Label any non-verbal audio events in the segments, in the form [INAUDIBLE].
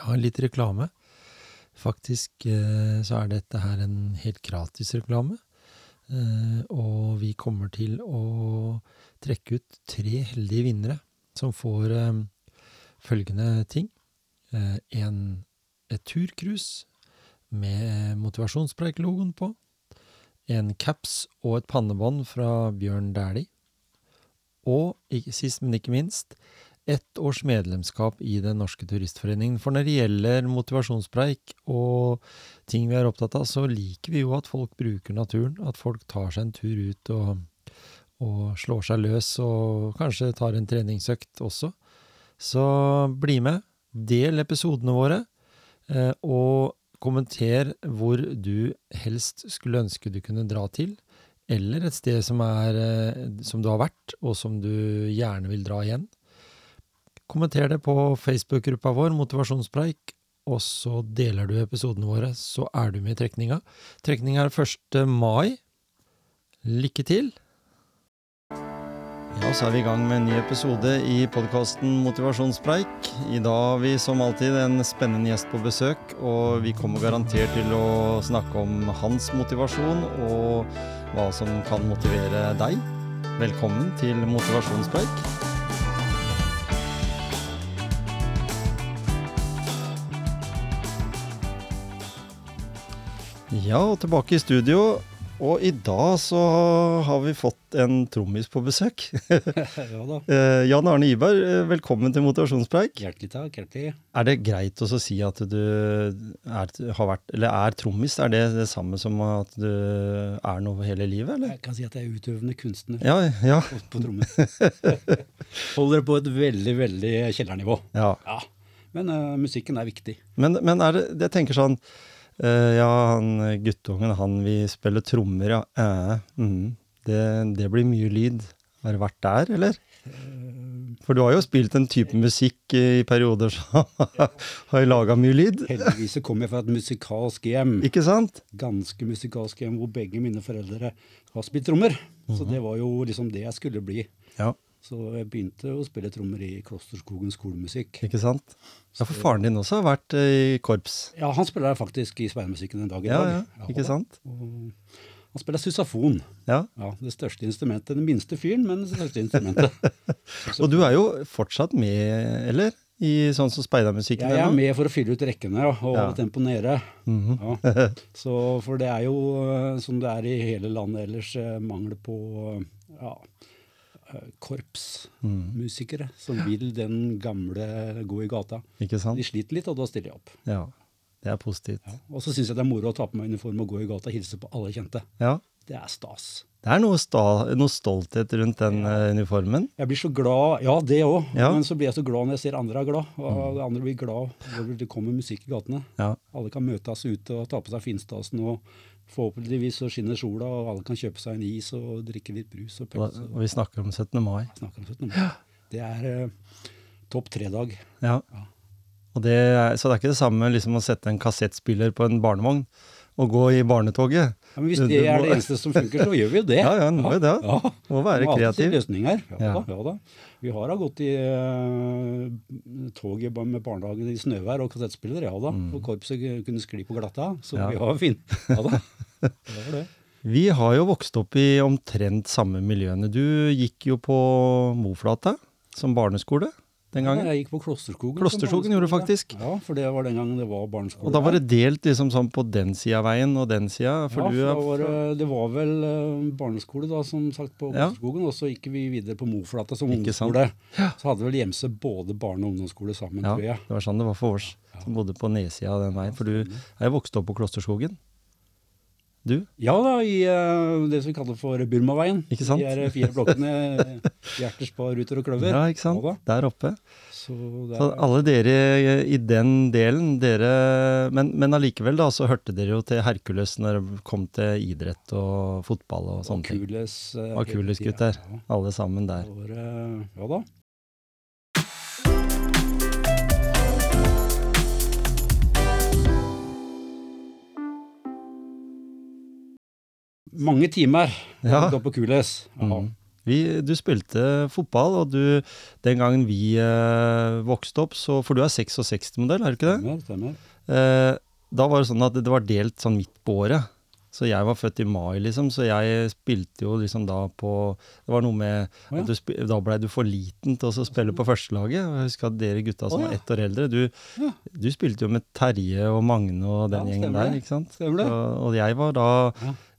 Ja, litt reklame. Faktisk eh, så er dette her en helt gratis reklame. Eh, og vi kommer til å trekke ut tre heldige vinnere som får eh, følgende ting. En, et turcruise med motivasjonspreik-logoen på. En caps og et pannebånd fra Bjørn Dæhlie. Og sist, men ikke minst, ett års medlemskap i Den norske turistforeningen. For når det gjelder motivasjonspreik og ting vi er opptatt av, så liker vi jo at folk bruker naturen. At folk tar seg en tur ut og, og slår seg løs, og kanskje tar en treningsøkt også. Så bli med. Del episodene våre. Eh, og kommenter hvor du helst skulle ønske du kunne dra til. Eller et sted som, er, eh, som du har vært, og som du gjerne vil dra igjen. Kommenter det på Facebook-gruppa vår, Motivasjonspreik, og så deler du episodene våre, så er du med i trekninga. Trekninga er 1. mai. Lykke til! Ja, så er vi i gang med en ny episode i podkasten Motivasjonspreik. I dag har vi som alltid en spennende gjest på besøk, og vi kommer garantert til å snakke om hans motivasjon og hva som kan motivere deg. Velkommen til Motivasjonspreik. Ja, og tilbake i studio. Og i dag så har vi fått en trommis på besøk. [LAUGHS] ja da. Eh, Jan Arne Iberg, eh, velkommen til Motivasjonspreik. Hjertelig takk. hjertelig. Er det greit å si at du er, har vært, eller er trommis? Er det det samme som at du er noe hele livet, eller? Jeg kan si at jeg er utøvende kunstner Ja, ja. på, trommis. [LAUGHS] Holder på et veldig, veldig kjellernivå. ja. Ja. Men uh, musikken er viktig. Men, men er det, jeg tenker sånn Ja, han guttungen, han vil spille trommer, ja. Eh, mm. det, det blir mye lyd. Har det vært der, eller? For du har jo spilt en type musikk i perioder som [LAUGHS] har laga mye lyd. Heldigvis så kom jeg fra et musikalsk hjem. Ikke sant? Ganske musikalsk hjem hvor begge mine foreldre har spilt trommer. Så det var jo liksom det jeg skulle bli. Ja, Så jeg begynte å spille trommer i Klosterskogen skolemusikk. ikke sant? Ja, For faren din også har vært eh, i korps. Ja, han spiller faktisk i speidermusikken en dag i Ja, dag. ja, ikke sant? Og han spiller susafon. Ja. Ja, Det største instrumentet. Den minste fyren, men det største instrumentet. [LAUGHS] Og du er jo fortsatt med, eller? I sånn som speidermusikken Jeg er med for å fylle ut rekkene ja, og Ja. holde tempoet nede. Mhm. ja. Så, for det er jo, eh, som det er i hele landet ellers, eh, mangel på ja, eh, korpsmusikere som vil den gamle gå i gata. Ikke sant? De sliter litt, og da stiller jeg opp. Ja. Det er positivt. Ja. Og så syns jeg det er moro å ta på meg uniform og gå i gata og hilse på alle kjente. Ja. Det er stas. Det er noe, sta, noe stolthet rundt den uh, uniformen. Jeg blir så glad, ja det òg, men så blir jeg så glad når jeg ser andre er glad. Og mm. andre blir glad når det kommer musikk i gatene. Ja. Alle kan møtes ute og ta på seg finstasen, og forhåpentligvis så skinner sola, og alle kan kjøpe seg en is og drikke litt brus og pølse. og vi snakker om 17. mai. og snakke om 17. mai. Det er uh, topp tre-dag. Ja. Ja. Og det er, så det er ikke det samme liksom å sette en kassettspiller på en barnevogn og gå i barnetoget. Ja, men hvis det er det eneste som funker, så gjør vi jo det. [LAUGHS] Ja, ja, en må jo det. Ja. Må være Må kreativ. løsninger. Ja, Ja. Da, ja da. Vi har da gått i uh, toget med barnehagen i snøvær og kassettspiller, ja da. Og korpset kunne skli på glatta, så Mm. Ja. vi har fin. Ja da. Det var det. [LAUGHS] Vi har jo vokst opp i omtrent samme miljøene. Du gikk jo på Moflata som barneskole den gangen. Ja, jeg gikk på Klosterskogen. Klosterskogen gjorde faktisk. Ja, for det var den gangen det var barneskole. Og da var det delt liksom sånn på den sida av veien og den sida. Ja, for da var det, det var vel eh, barneskole da, som sagt på Ja. Klosterskogen, og så gikk vi videre på Moflata som Ikke ungdomsskole. Så hadde vel Gjemse både barne- og ungdomsskole sammen, Ja, tror jeg. det var sånn det var for oss som bodde på nedsida av den veien. For du er jo vokst opp på Klosterskogen. Du? Ja da, i uh, det som vi kaller for Burmaveien. Ikke sant? De er fire blokkene Hjerterspar, Ruter og Kløver. Ja, ikke sant? Ja. Der oppe. så der... Så alle dere i den delen, dere Men, men allikevel, da, så hørte dere jo til Hercules når det kom til idrett og fotball og sånne ting. Akules, eh, Akules-gutter. Ja, Alle sammen der. var, eh, ja da. Mange timer Ja. da på Kules. Mhm. Vi, du spilte fotball, og du, den gangen vi eh, vokste opp, så For du er 66-modell, er du ikke det? Stemmer, stemmer. Eh, da var det sånn at det var delt sånn midt på året. Så jeg var født i mai, liksom, så jeg spilte jo liksom da på Det var noe med oh, ja. at du Da blei du for liten til å spille på førstelaget. Jeg husker at dere gutta som oh, ja. var ett år eldre, du, Ja. du spilte jo med Terje og Magne og den gjengen der, ikke sant? Det. Og, jeg var da.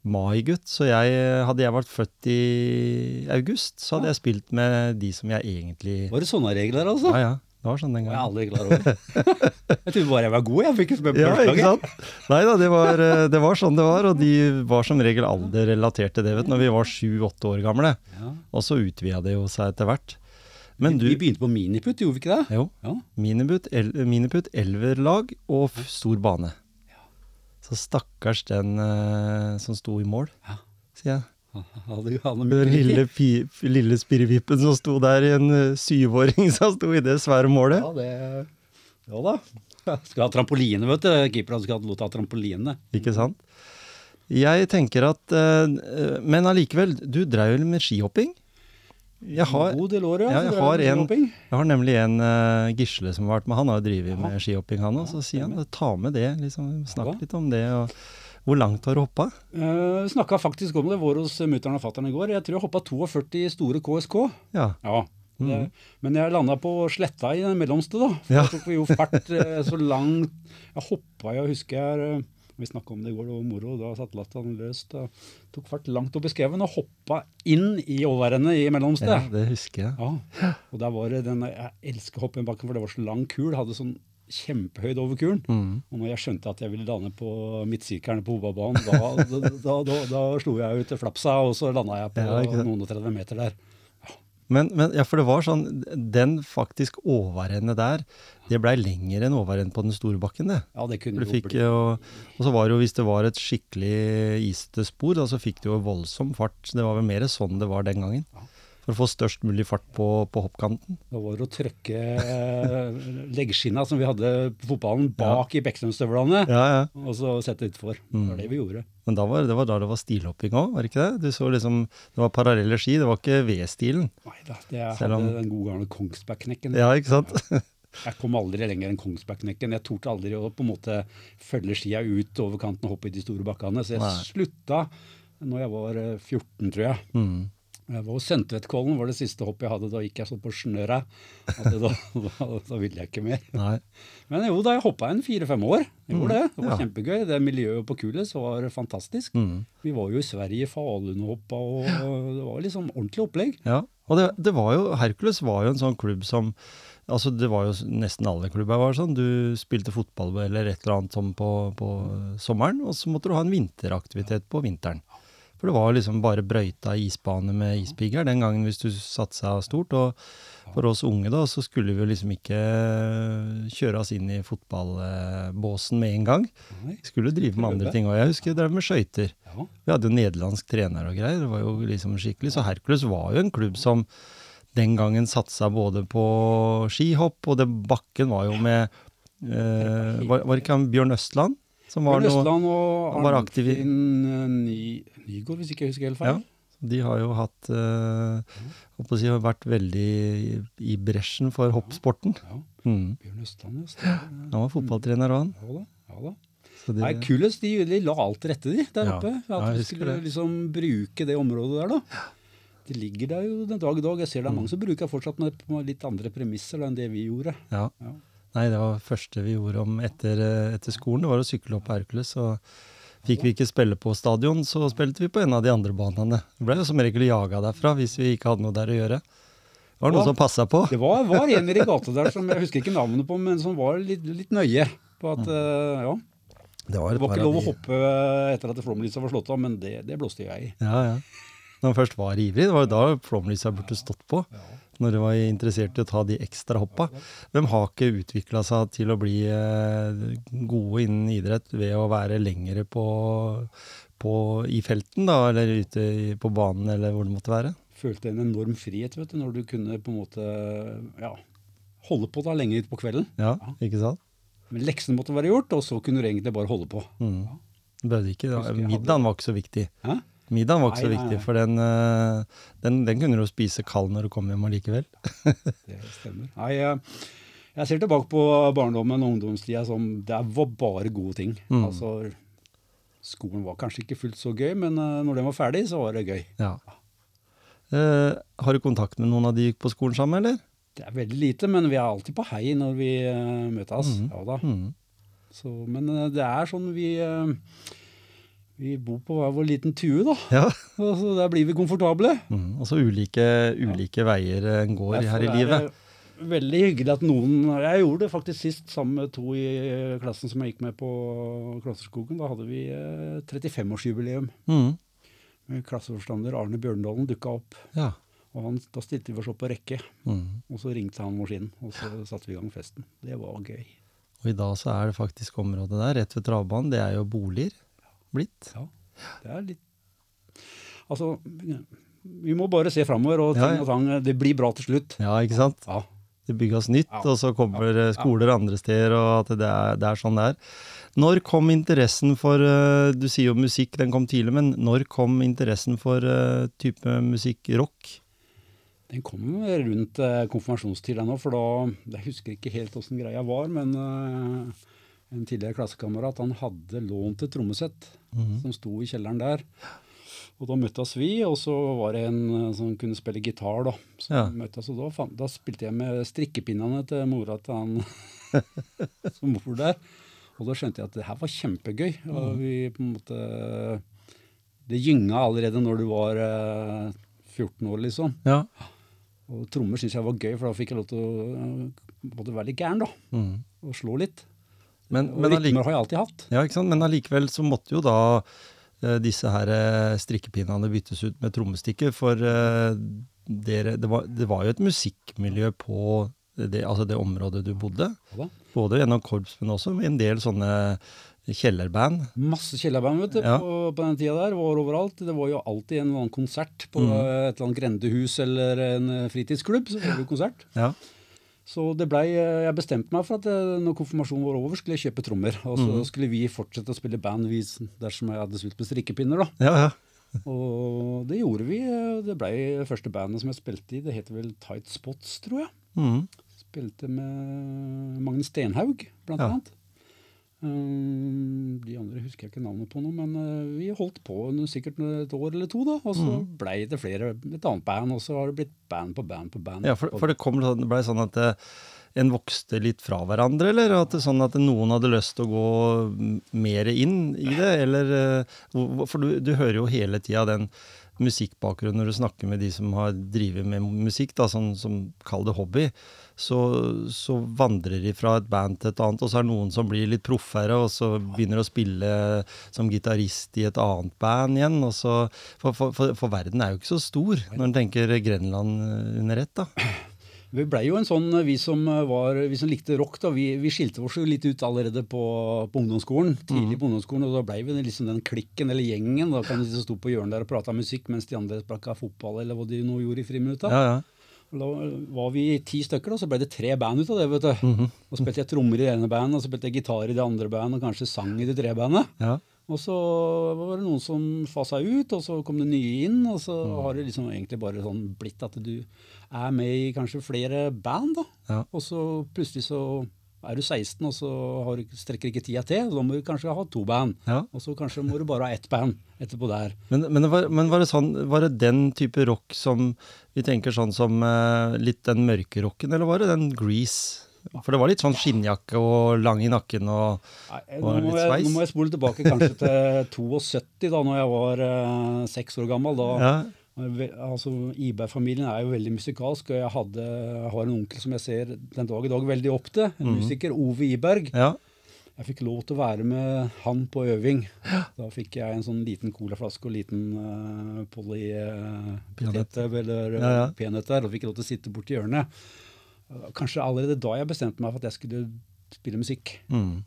Mai-gutt, så jeg, hadde jeg vært født i august, så hadde Ja. jeg spilt med de som jeg egentlig Var det sånne regler, altså? Ja, ja. Det var sånn den gangen. jeg er aldri klar over. [LAUGHS] jeg trodde bare jeg var god, jeg fikk ikke spørre på Ja, ikke sant? Nei da, det var, eh, det var sånn det var, og de var som regel alderrelatert til det, vet du, når vi var sju-åtte år gamle. Ja. Og så utvida det jo seg etter hvert. Men du Vi begynte på miniputt, gjorde vi ikke det? Jo. Ja. Miniput, el, miniput elverlag og stor bane. Så stakkars den eh, som sto i mål, Ja. sier jeg. Den lille, lille spirrevippen som sto der i en uh, syvåring [LAUGHS] som sto i det svære målet. Ja, det jo da. Skal ha trampoline, vet du. Keeperne skal ha lov til å ha trampoline. Ikke sant? Jeg tenker at uh, Men allikevel, du dreiv jo med skihopping? Jeg har, God del år, ja. ja, jeg har en- jeg har nemlig en uh, Gisle som har vært med. Han har drevet med skihopping, han òg. Så sier han ta med det. liksom, Snakk litt om det. og Hvor langt har du hoppa? Uh, Snakka faktisk om det, vår hos mutter'n og fatter'n i går. Jeg tror jeg hoppa 42 store KSK. Ja. Ja. Det, Men jeg landa på sletta i den mellomste, da. Ja. Da tok vi jo fart eh, så langt Jeg hoppa, jeg husker jeg eh, Vi snakka om det i går, det var moro. Da satt latteren løst. Da. Tok fart langt opp i skauen og hoppa inn i overrennet i mellomsted. ja, det husker jeg. Ja, og der var det den, Jeg elsker å hoppe i bakken, for det var så lang kul. Hadde sånn kjempehøyd over kulen. Mm. Og når jeg skjønte at jeg ville lande på midtsirkelen på hovedbanen, da, da, da, da, da slo jeg ut flapsa, og så landa jeg på Ja, noen og 30 meter der. Men, men ja, for det var sånn Den faktisk overrennet der, det blei lenger enn overrennet på den store bakken, det. Ja, det kunne jo fikk, jo, og så var det jo, hvis det var et skikkelig isete spor, da, så fikk du jo voldsom fart. Det var vel mer sånn det var den gangen. Ja. For å få størst mulig fart på, på hoppkanten. Da var det å trøkke eh, leggskinna som vi hadde på fotballen, bak i Bekkstrømstøvlene, Ja, ja. og så sette utfor. Det Mm. var det vi gjorde. Men da var, det var da det var stilhopping òg, var det ikke det? Du så liksom, Det var parallelle ski, det var ikke V-stilen. Nei da, det Selv om- hadde den gode gamle Kongsbergknekken. Ja, ikke sant? Jeg kom aldri lenger enn Kongsbergknekken. Jeg torde aldri å på en måte følge skia ut over kanten og hoppe i de store bakkene. Så jeg Nei. slutta når jeg var eh, 14, tror jeg. Mm. Jeg var hos Søntvedtkollen, var det siste hoppet jeg hadde. Da gikk jeg sånn på snørra at Da, [LAUGHS] da, da ville jeg ikke mer. Nei. Men jo, da jeg hoppa en fire-fem år. Jeg gjorde det. Det var ja. kjempegøy. Det miljøet på Kules var fantastisk. Mm. Vi var jo i Sverige, Falun og og det var liksom ordentlig opplegg. Ja, og det, det var jo, Hercules var jo en sånn klubb som Altså det var jo Nesten alle klubber var sånn. Du spilte fotball eller et eller annet sånn på, på sommeren, og så måtte du ha en vinteraktivitet på vinteren. For det var liksom bare brøyta isbane med ispigger den gangen hvis du satsa stort. Og for oss unge da, så skulle vi jo liksom ikke kjøre oss inn i fotballbåsen med en gang. Vi skulle drive med andre ting. Og jeg husker jeg drev med skøyter. Vi hadde jo nederlandsk trener og greier. Det var jo liksom skikkelig. Så Hercules var jo en klubb som den gangen satsa både på skihopp, og det bakken var jo med eh, var, var ikke han Bjørn Østland? Som var Østland og han var aktiv i- eh, Ny, Nygård, hvis ikke jeg husker helt Ja. feil. De har jo hatt øh, si, har vært veldig i, i bresjen for hoppsporten. Ja. Mm. Bjørn Østland, ja. stemmer. Han var fotballtrener òg, han. Ja da. Ja da. De, Nei, kulest, de, de la alt til rette, de, der Ja. oppe. Ja, At ja, vi skulle det. liksom bruke det området der, da. Det ligger der jo den dag i dag. Jeg ser det er Mm. mange som bruker fortsatt med på litt andre premisser da, enn det vi gjorde. ja. Ja. Nei, det var det første vi gjorde om etter, eh, etter skolen. Det var å sykle opp Hercules. Og fikk vi ikke spille på stadion, så spilte vi på en av de andre banene. Vi ble jo som regel jaga derfra hvis vi ikke hadde noe der å gjøre. Det var noe som passa på. Det var, var en i gata der som jeg husker ikke navnet på, men som var litt, litt nøye på at uh, ja. Det var, Det var ikke lov å hoppe etter at flomlysa var slått av, men det, det blåste jeg i. Ja, ja. Når man først var ivrig, det var jo da flomlysa burde stått på. Når du var interessert i å ta de ekstra hoppa. Hvem har ikke utvikla seg til å bli eh, gode innen idrett ved å være lengre på, på, i felten, da, eller ute på banen, eller hvor det måtte være? Følte en enorm frihet vet du, når du kunne på en måte ja, holde på da lenge utpå kvelden. Ja, ikke sant? Men leksene måtte være gjort, og så kunne du egentlig bare holde på. Mm. Det ikke, Middagen var ikke så viktig. Hæ? Middagen var ikke så viktig, for den, eh, den, den kunne du spise kald når du kom hjem allikevel. [LAUGHS] Det stemmer. Nei, jeg, ser tilbake på barndommen og ungdomstida som det var bare gode ting. Mm. Altså, skolen var kanskje ikke fullt så gøy, men eh, når den var ferdig, så var det gøy. Ja. Eh, har du kontakt med noen av de gikk på skolen sammen, eller? Det er veldig lite, men vi er alltid på hei når vi uh, møtes. Mm. Ja da. Mm. Så, men det er sånn vi eh, Vi bor på hver vår liten tue, da. Ja. [LAUGHS] Så der blir vi komfortable. Mm, Og så ulike, ja. veier eh, en går her i Derfor er livet. det Veldig hyggelig at noen Jeg gjorde det faktisk sist sammen med to i klassen som jeg gikk med på Klosterskogen. Da hadde vi eh, 35-årsjubileum. Mm. Med Klasseforstander Arne Bjørndalen dukka opp. Ja. Og han, Da stilte vi oss opp på rekke, Mm. og så ringte han maskinen. Og så satte vi i gang festen. Det var gøy. Og i dag så er det faktisk området der, rett ved travbanen, det er jo boliger blitt. Ja, det er litt Altså, vi må bare se framover, og ting og tang. Det blir bra til slutt. Ja, ikke sant? Ja. Det bygges nytt, og så kommer eh, skoler andre steder, og at det er, det er sånn det er. Når kom interessen for eh, Du sier jo musikk, den kom tidlig, men når kom interessen for eh, type musikk rock? Den kom rundt konfirmasjonstida nå, for da Jeg husker ikke helt åssen greia var, men eh, en tidligere klassekamerat han hadde lånt et trommesett Mhm. som sto i kjelleren der. Og da møttes vi, og så var det en eh, som kunne spille gitar, da. Så Ja. møttes, og da, fant, da spilte jeg med strikkepinnene til mora til han [LAUGHS] som bor der. Og da skjønte jeg at det her var kjempegøy. Mhm. Og vi på en måte Det gynga allerede når du var eh, 14 år, liksom. Ja. Og trommer syntes jeg var gøy, for da fikk jeg lov til å måtte være litt gæren, da. Mm. Og slå litt. Men, men, rytmer har jeg alltid hatt. ja, ikke sant? men allikevel så måtte jo da eh, disse her eh, strikkepinnene byttes ut med trommestikker, for eh, dere, det, var, det var jo et musikkmiljø på det, altså det området du bodde. Både gjennom korps, men også med en del sånne kjellerband. Masse kjellerband vet du, Ja. på, på den tida der. Var overalt. Det var jo alltid en eller annen konsert på mm. et eller annet grendehus eller en fritidsklubb. Så var det jo konsert. Ja. Så det blei eh, Jeg bestemte meg for at eh, når konfirmasjonen var over, skulle jeg kjøpe trommer. Og så mm. skulle vi fortsette å spille band dersom jeg hadde spilt med strikkepinner, da. ja, ja. Og det gjorde vi. eh, Det ble første bandet som jeg spilte i. Det heter vel Tight Spots, tror jeg. Mm. Spilte med Magne Stenhaug, blant Ja. annet. Um, de andre husker jeg ikke navnet på nå, men uh, vi holdt på sikkert et år eller to, da. Og så ble blei det flere, et annet band, og så har det blitt band på band på band. Ja, for, for det kom sånn, det ble sånn at eh, en vokste litt fra hverandre, eller at det sånn at noen hadde lyst til å gå mer inn i det, eller eh, For du, du hører jo hele tida den musikkbakgrunnen når du snakker med de som har drevet med musikk, da, som, som kaller det hobby. Så, så vandrer de fra et band til et annet, og så er det noen som blir litt proffere, og så begynner å spille som gitarist i et annet band igjen. Så, for, for, for, for verden er jo ikke så stor når en tenker Grenland under ett, da. Vi blei jo en sånn, vi som, var, vi som likte rock, da, vi, vi skilte oss jo litt ut allerede på, på ungdomsskolen. Tidlig på ungdomsskolen, og da blei vi liksom den klikken eller gjengen. Da kan de som sto på hjørnet der og prata musikk mens de andre sprakka fotball eller hva de nå gjorde i friminutta. Ja, ja. Da var vi ti stykker, da, så ble det tre band ut av det. vet du. Mhm. Og spilte jeg trommer i det ene bandet, og så spilte jeg gitar i det andre bandet, og kanskje sang i det tredje bandet. ja. Og så var det noen som fasa ut, og så kom det nye inn. Og så Mm. har det liksom egentlig bare sånn blitt at du er med i kanskje flere band, da. Ja. Og så plutselig så er du 16, og så har du, strekker ikke tida til. så Da må du kanskje ha to band. Ja. Og så kanskje må du bare ha ett band etterpå der. Men, men, var, men var, det sånn, var det den type rock som vi tenker sånn som eh, litt den mørke rocken, eller var det den Grease? For det var litt sånn skinnjakke og lang i nakken og og nå, må jeg, nå må jeg spole tilbake kanskje til [LAUGHS] 72, da når jeg var eh, år gammel. Da, Ja. Altså, Iberg-familien er jo veldig musikalsk, og jeg, hadde, jeg har en onkel som jeg ser den dag i dag veldig opp til. En mm. musiker, Ove Iberg. ja. Jeg fikk lov til å være med han på øving. Da fikk jeg en sånn liten colaflaske og liten uh, Polly uh, Peanøtt. eller Ja, ja. og fikk lov til å sitte borti hjørnet. Kanskje allerede da jeg bestemte meg for at jeg skulle spille musikk. Mm.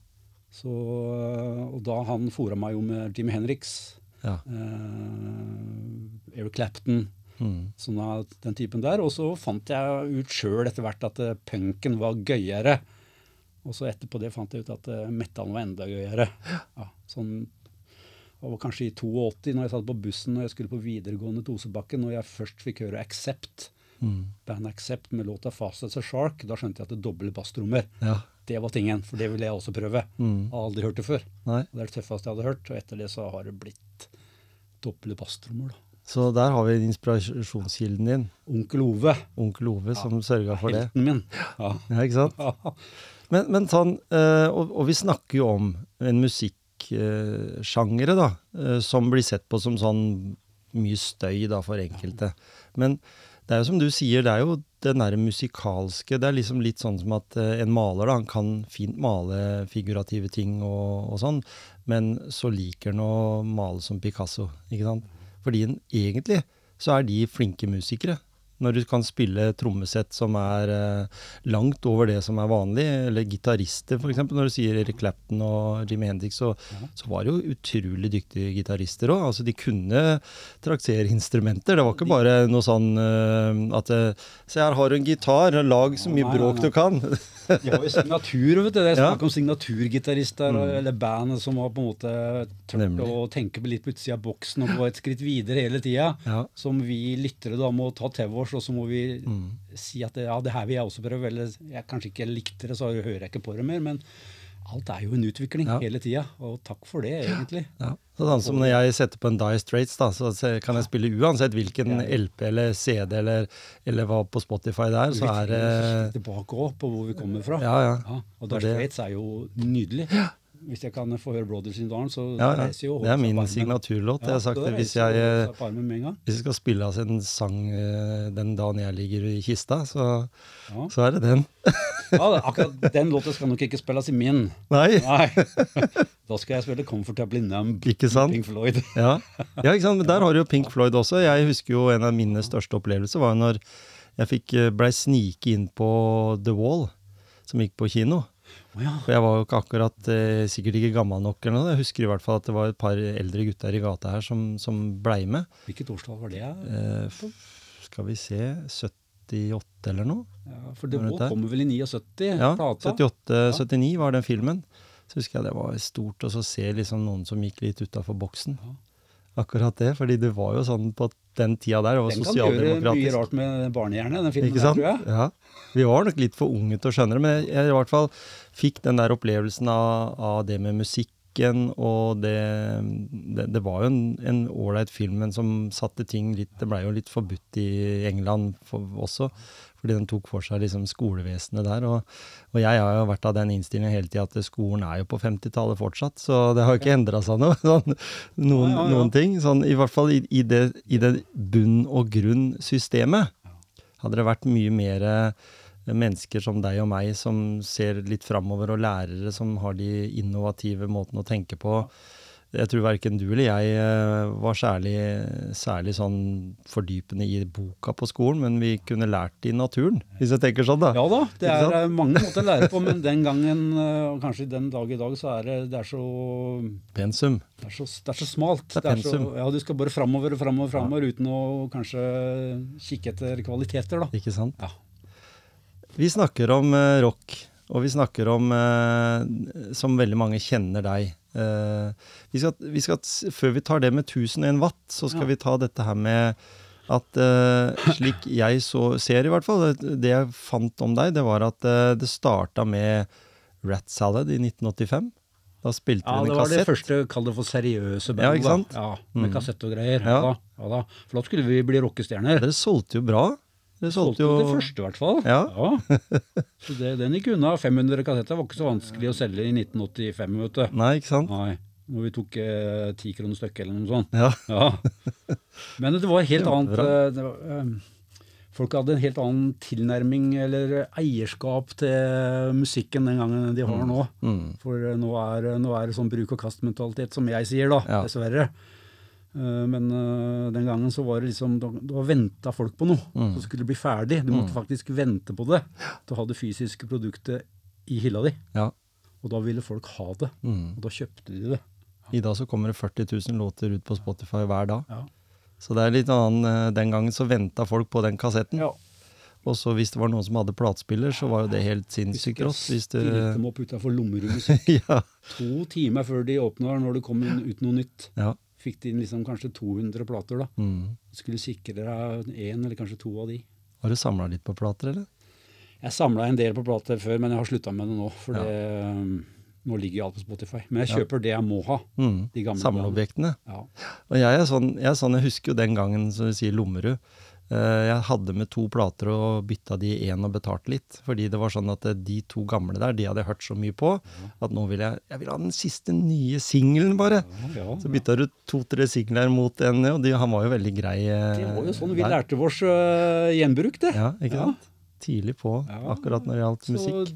Så, og da han fora meg jo med Jimmy Henriks, ja. eh, Eric Clapton, Mm. sånn av den typen der. Og så fant jeg ut sjøl etter hvert at uh, punken var gøyere. Og så etterpå det fant jeg ut at uh, metallen var enda gøyere. Ja, sånn, det var kanskje i 82, når jeg satt på bussen og jeg skulle på videregående til Osebakken, når jeg først fikk høre Accept, Mm. band Accept med låta Fast as a Shark, da skjønte jeg at det doble basstrommer. Ja. Det var tingen, for det ville jeg også prøve. Mm. Har aldri hørt det før. Nei. Det er det tøffeste jeg hadde hørt, og etter det så har det blitt doble basstrommer. da. Så der har vi inspirasjonskilden din, Onkel Ove, onkel Ove, som sørga for det. helten min. Ja. Ja, ikke sant? Men, men sånn, eh, og, og vi snakker jo om en musikksjangere, da, eh, som blir sett på som sånn mye støy da for enkelte. Men det er jo som du sier, det er jo den derre musikalske Det er liksom litt sånn som at eh, en maler, da, han kan fint male figurative ting og, og sånn, men så liker han å male som Picasso, ikke sant? Fordi en, egentlig så er de flinke musikere. Når du kan spille trommesett som er eh, langt over det som er vanlig, eller gitarister f.eks. Når du sier Eric Clapton og Jimmy Hendrix, så, så var det jo utrolig dyktige gitarister òg. Altså, de kunne traktere instrumenter. Det var ikke bare noe sånn eh, at eh, Se, her har du en gitar, lag så mye bråk du kan. De har jo signatur, vet du. Det er snakk om signaturgitarister eller band som har på en måte tørt å tenke litt på utsida av boksen og gå et skritt videre hele tida. Ja. Som vi lyttere da må ta til oss, og så må vi Mm. si at ja, det her vil jeg også prøve. Eller jeg kanskje ikke likte det, så hører jeg ikke på det mer. Men alt er jo en utvikling Ja. hele tida. Og takk for det, egentlig. Ja. Så sånn som når jeg setter på en Die Straits, da, så kan jeg spille uansett hvilken Ja. LP eller CD eller, eller hva på Spotify det er, så er det tilbake òg, på hvor vi kommer fra. Ja, ja. Ja, og Die Straits er jo nydelig. Hvis jeg kan få høre Brothers in Darn', så Ja, ja. reiser jo Det er min signaturlåt. Jeg har sagt det. Hvis jeg, hvis jeg skal spille av en sang eh, den dagen jeg ligger i kista, så, så er det den. Ja, akkurat den låta skal nok ikke spilles i min. Nei, Nei. [LAUGHS] Da skal jeg spille 'Comfortably Numb' ikke sant? Pink Floyd. [LAUGHS] Ja. ja, ikke sant. Men der har du jo Pink Floyd også. Jeg husker jo en av mine største opplevelser var jo når jeg eh, blei snike inn på The Wall, som gikk på kino. Ja. For jeg var jo ikke akkurat eh, sikkert ikke gammel nok eller noe. Jeg husker i hvert fall at det var et par eldre gutter i gata her som, som blei med. Hvilket årstall var det? Eh, skal vi se 78 eller noe? Ja, for det kommer vel i 79? Ja, plata. 78-79 var den filmen. Så husker jeg det var stort å se liksom noen som gikk litt utafor boksen. Ja. Akkurat det, fordi det var jo sånn på den tida der, Og var Den kan gjøre mye rart med barnehjerne, den filmen Ikke der, tror jeg. Ja. Vi var nok litt for unge til å skjønne det, men jeg, jeg i hvert fall fikk den der opplevelsen av, av det med musikken, og det, det, det var jo en ålreit film, men som satte ting litt Det blei jo litt forbudt i England for, også, fordi den tok for seg liksom skolevesenet der. Og, og jeg har jo vært av den innstillingen hele tida at skolen er jo på 50-tallet fortsatt, så det har jo ikke endra seg noe. [LAUGHS] Sånn, noen, Ja, ja, ja. noen ting. Sånn, I hvert fall i, i, det, i det bunn og grunn-systemet. Hadde det vært mye mer mennesker som deg og meg som ser litt framover, og lærere som har de innovative måtene å tenke på. Jeg tror verken du eller jeg eh, var særlig, særlig sånn fordypende i boka på skolen, men vi kunne lært det i naturen, hvis jeg tenker sånn, da. Ja da, det er eh, mange måter å lære på, men den gangen, eh, og kanskje den dag i dag, så er det, det er så Pensum. det er så, det er så smalt. Det er så, pensum. ja, du skal bare framover og framover, framover, uten å kanskje kikke etter kvaliteter, da. Ikke sant? Ja. Vi snakker om rock, og vi snakker om Som veldig mange kjenner deg. Eh, vi skal, vi skal, før vi tar det med 1001 watt, så skal Ja. vi ta dette her med at eh, slik jeg så ser, i hvert fall, det, det jeg fant om deg, det var at eh, det starta med Rat Salad i 1985. Da spilte Ja, det en var det kassett. første, kall det for seriøse band. Ja, ikke sant? Da. Ja, med Mm. kassett og greier. Ja. Ja. Da, ja da. For da skulle vi bli rockestjerner. Dere solgte jo bra. Dere solgte jo det første, i hvert fall. Ja. Så det, den gikk unna. 500 kassetter var ikke så vanskelig å selge i 1985, vet du. Nei, ikke sant? Nei. Når vi tok eh, ti kroner stykket eller noe sånt. Ja. Ja. Men det var helt Det annet eh, det var, eh, Folk hadde en helt annen tilnærming eller eierskap til musikken den gangen de har nå. Mm. For eh, nå er, nå er det sånn bruk og kast-mentalitet, som jeg sier, da. Ja. Dessverre. Eh, Men eh, den gangen så var det liksom Da, venta folk på noe Mm. Så skulle bli ferdig. Du måtte faktisk vente på det til å ha det fysiske produktet i hylla di. Ja. Og da ville folk ha det. Mm. Og da kjøpte de det. I dag så kommer det 40 000 låter ut på Spotify hver dag. Ja. Så det er litt annen eh, Den gangen så venta folk på den kassetten. Ja. Og så hvis det var noen som hadde platespiller, så var jo det helt sinnssykt rått. Hvis du dem opp utafor lommerommet sitt [LAUGHS] ja, to timer før de åpna når det kom ut noe nytt. ja. Fikk de inn liksom kanskje 200 plater, da. Mm. Skulle sikre deg én eller kanskje to av de. Har du samla litt på plater, eller? Jeg samla en del på plater før, men jeg har slutta med det nå. For Ja. det, um, nå ligger jo alt på Spotify. Men jeg Ja. kjøper det jeg må ha. Mm. De gamle Samleobjektene. Ja. Og jeg er sånn, jeg er sånn, jeg husker jo den gangen, som du sier, Lommerud. Eh, Jeg hadde med to plater og bytta de i én og betalt litt. Fordi det var sånn at eh, de to gamle der, de hadde jeg hørt så mye på at nå vil jeg jeg vil ha den siste nye singelen, bare. Så bytta du to-tre singler mot en, og de, han var jo veldig grei. eh, Det var jo sånn vi der. lærte vårs gjenbruk, det. Ja, ikke Ja. sant? Tidlig på, akkurat når det gjaldt Så musikk.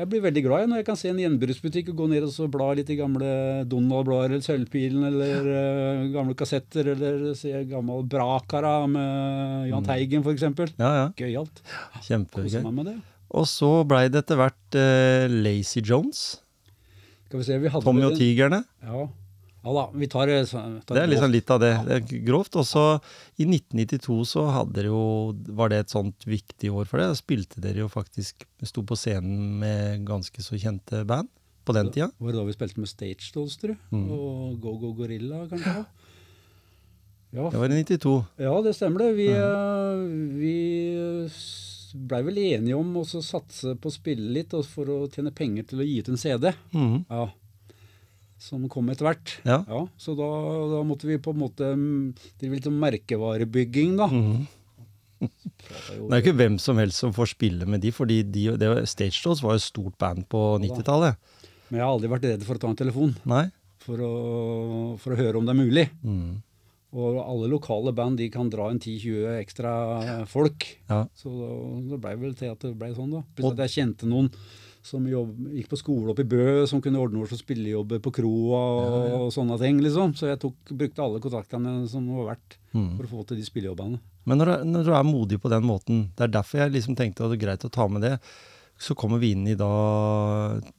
Jeg blir veldig glad jeg, når jeg kan se en gjenbruksbutikk og gå ned og så bla litt i gamle Donald-blader eller Sølvpilen eller uh, gamle kassetter eller se gammel Brakara med Jahn Teigen f.eks. Ja, ja. Gøyalt. Kjempegøy. Og så blei det etter hvert uh, Lazy Jones. Skal vi se, vi hadde Tommy og Tigerne. Ja. Ja da, vi tar, eh, tar Det er liksom litt av det. Det er grovt. Og så i 1992 så hadde dere jo Var det et sånt viktig år for det? Da spilte dere jo faktisk Sto på scenen med ganske så kjente band på den tida. Var det da vi spilte med Stage Dolls, tror du? Mm. Og Go Go Gorilla, kanskje? Ja, Det var i 92. ja det stemmer det. Vi, eh, vi blei vel enige om å satse på å spille litt for å tjene penger til å gi ut en CD. Mm. Ja. Som kom etter hvert. Ja. så da, da måtte vi på en måte mm, drive litt merkevarebygging, da. Mm. Jo- Det er jo ikke hvem som helst som får spille med de, fordi de, det, Stage Dolls var jo et stort band på 90-tallet. Men jeg har aldri vært redd for å ta en telefon Nei? for å, for å høre om det er mulig. Mm. Og alle lokale band de kan dra en 10-20 ekstra folk. Ja. Så det blei vel til at det blei sånn, da. Plutselig at jeg kjente noen som jobb, gikk på skole oppe i Bø, som kunne ordne oss spillejobber på kroa og, sånne ting, liksom. Så jeg tok, brukte alle kontaktene som var verdt mm. for å få til de spillejobbene. Men når, du- når du er modig på den måten, det er derfor jeg liksom tenkte at det er greit å ta med det, så kommer vi inn i da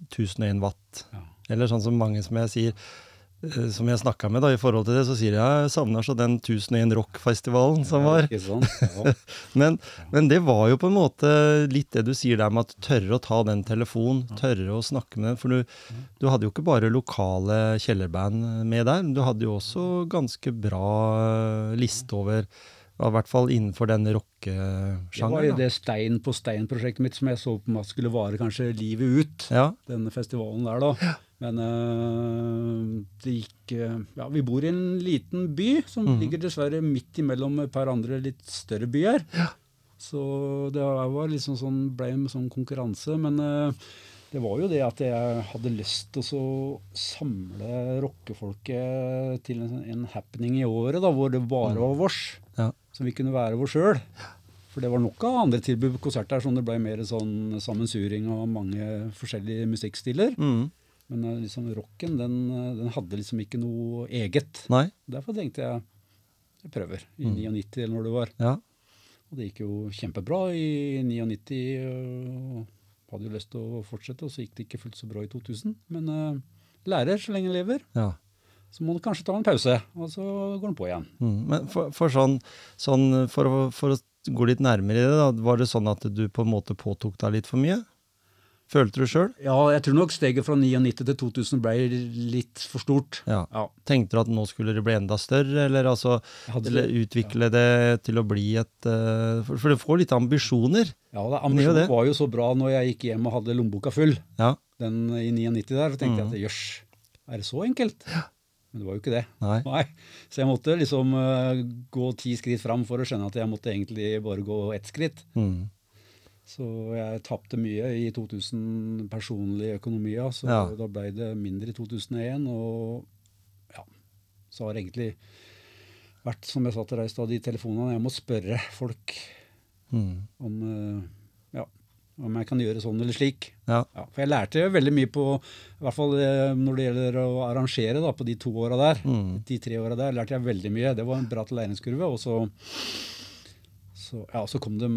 1001 watt. Ja. Eller sånn som mange som jeg sier, som jeg snakka med da i forhold til det, så sier jeg jeg savner så den 1001 rock-festivalen som var. Ja. [LAUGHS] Men, men det var jo på en måte litt det du sier der med at tørre å ta den telefonen, tørre å snakke med den. For du, du hadde jo ikke bare lokale kjellerband med der, men du hadde jo også ganske bra eh, liste over I hvert fall innenfor den Det var jo det Stein på stein-prosjektet mitt som jeg så på meg skulle vare kanskje livet ut. Ja, denne festivalen der, da. Men øh, det gikk øh, Ja, vi bor i en liten by som mm. ligger dessverre midt imellom et par andre litt større byer. Ja. Så det var liksom sånn, ble en sånn konkurranse. Men øh, det var jo det at jeg hadde lyst til å samle rockefolket til en, en happening i året, da, hvor det bare var vårs. ja. Som vi kunne være oss sjøl. For det var nok av andre tilbud på konserter som det ble mer sånn sammensuring av mange forskjellige musikkstiler. Mm. Men eh, liksom rocken, den, eh, den hadde liksom ikke noe eget. Nei. Derfor tenkte jeg jeg prøver, i Mm. 99 eller når det var. Ja. Og det gikk jo kjempebra i 99. Og hadde jo lyst til å fortsette, og så gikk det ikke fullt så bra i 2000. Men uh, lærer så lenge en lever. ja. Så må du kanskje ta en pause, og så går den på igjen. Mm. Men for, for sånn, sånn for, for å gå litt nærmere i det, da, var det sånn at du på en måte påtok deg litt for mye? Følte du sjøl? Ja, jeg tror nok steget fra 99 til 2000 ble litt for stort. Ja. Ja. Tenkte du at nå skulle det bli enda større, eller, altså, hadde- eller utvikle det til å bli et uh, For, for du får litt ambisjoner. Ja, jo Ambisjonen det. var jo så bra når jeg gikk hjem og hadde lommeboka full. Ja. Den i 99 der, så tenkte Mm. jeg at jøss, er det så enkelt? Men det var jo ikke det. Nei. Nei. Så jeg måtte liksom uh, gå ti skritt fram for å skjønne at jeg måtte egentlig bare gå ett skritt. Mm. Så jeg tapte mye i 2000 personlig økonomi, så Ja. da ble det mindre i 2001. Og ja, så har det egentlig vært, som jeg sa til deg i stad, de telefonene Jeg må spørre folk Mm. om, eh, ja, om jeg kan gjøre sånn eller slik. Ja. Ja, for jeg lærte veldig mye på, i hvert fall eh, når det gjelder å arrangere da, på de to åra der. Mm. De tre åra der lærte jeg veldig mye. Det var en bratt læringskurve. Og så, så, ja, så kom det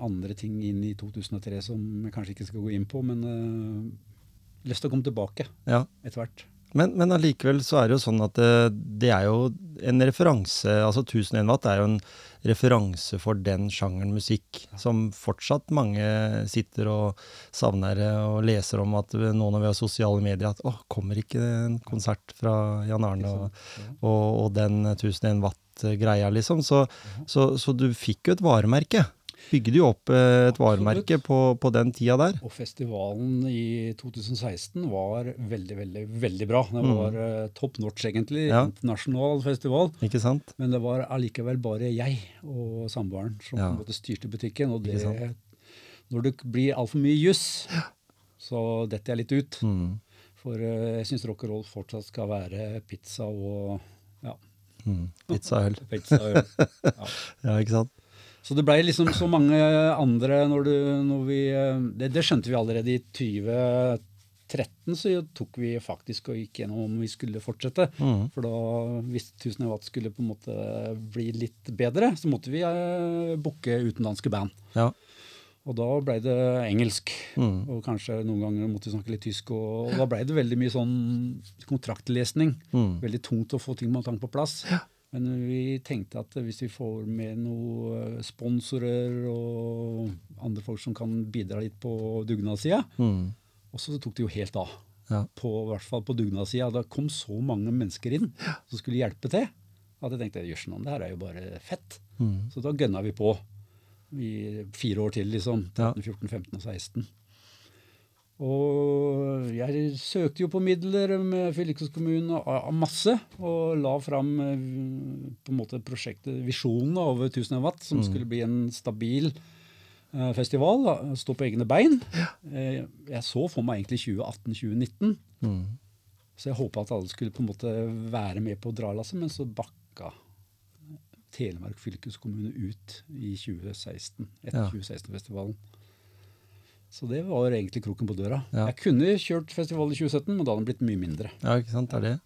andre ting inn i 2003 som jeg kanskje ikke skal gå inn på, men uh, lyst til å komme tilbake ja. etter hvert. Men, men allikevel så er det jo sånn at det, det er jo en referanse Altså 1001 watt er jo en referanse for den sjangeren musikk som fortsatt mange sitter og savner og leser om at nå når vi har sosiale medier, at å, kommer ikke en konsert fra Jan Arne og, og, og den 1001 watt-greia, liksom. Så, så, så du fikk jo et varemerke bygde jo opp eh, et varemerke på, på, den tida der. Og festivalen i 2016 var veldig, veldig veldig bra. Det mm. var mm. top notch, egentlig. Ja. Internasjonal festival. Ikke sant? Men det var allikevel bare jeg og samboeren som ja. styrte butikken. Og det, når det blir altfor mye juss, så detter jeg litt ut. Mm. For uh, jeg syns rock and roll fortsatt skal være pizza og. Mm. Pizza og øl. [LAUGHS] Pizza og øl. Ja. ja, ikke sant? Så det blei liksom så mange andre når, du, når vi det, det, skjønte vi allerede i 2013, så tok vi faktisk og gikk gjennom om vi skulle fortsette. Mm. For da, hvis 1000 watt skulle på en måte bli litt bedre, så måtte vi eh, booke utenlandske band. Ja. Og da ble det engelsk. Mm. Og kanskje noen ganger måtte vi snakke litt tysk. Og, og da ble det veldig mye sånn kontraktlesning. Mm. Veldig tungt å få ting tang på plass. Ja. Men vi tenkte at hvis vi får med noen eh, sponsorer og andre folk som kan bidra litt på dugnadssida mm. Og så tok det jo helt av. Ja. På, I hvert fall på dugnadssida. Da kom så mange mennesker inn som skulle hjelpe til, at jeg tenkte jøss, det her er jo bare fett. Mm. Så da gønna vi på i fire år til, liksom. 13, 14, 15 og 16. Og jeg søkte jo på midler med fylkeskommunen av masse, og la fram eh, på en måte prosjektet, visjonen over 1000 watt, som mm. skulle bli en stabil uh, festival. Da, stå på egne bein. Uh, jeg så for meg egentlig 2018-2019. Mm. Så jeg håpa at alle skulle på en måte være med på å dra lasset, men så bakka Telemark fylkeskommune ut i 2016, etter ja. 2016-festivalen. Så det var egentlig kroken på døra. Ja. Jeg kunne kjørt festival i 2017, men da hadde den blitt mye mindre. Ja, ikke sant, det er det.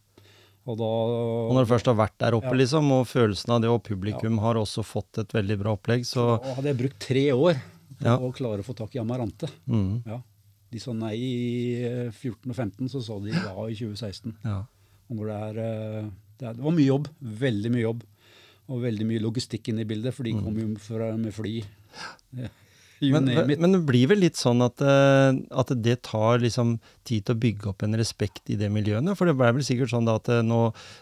Og, da, og når du først har vært der oppe, ja. liksom, og følelsen av det, og publikum ja. har også fått et veldig bra opplegg, så Og hadde jeg brukt tre år på å klare å få tak i Amarante mm. ja. De sa nei i 14 eh, og 15, så sa de ja i 2016. Og når er, eh, det er, det var mye jobb. Veldig mye jobb. Og veldig mye logistikk inn i bildet, for de mm. kom jo fra, med fly. Ja. Men, men, det blir vel litt sånn at, eh, at, det tar liksom tid til å bygge opp en respekt i det miljøet? For det ble vel sikkert sånn at eh, nå,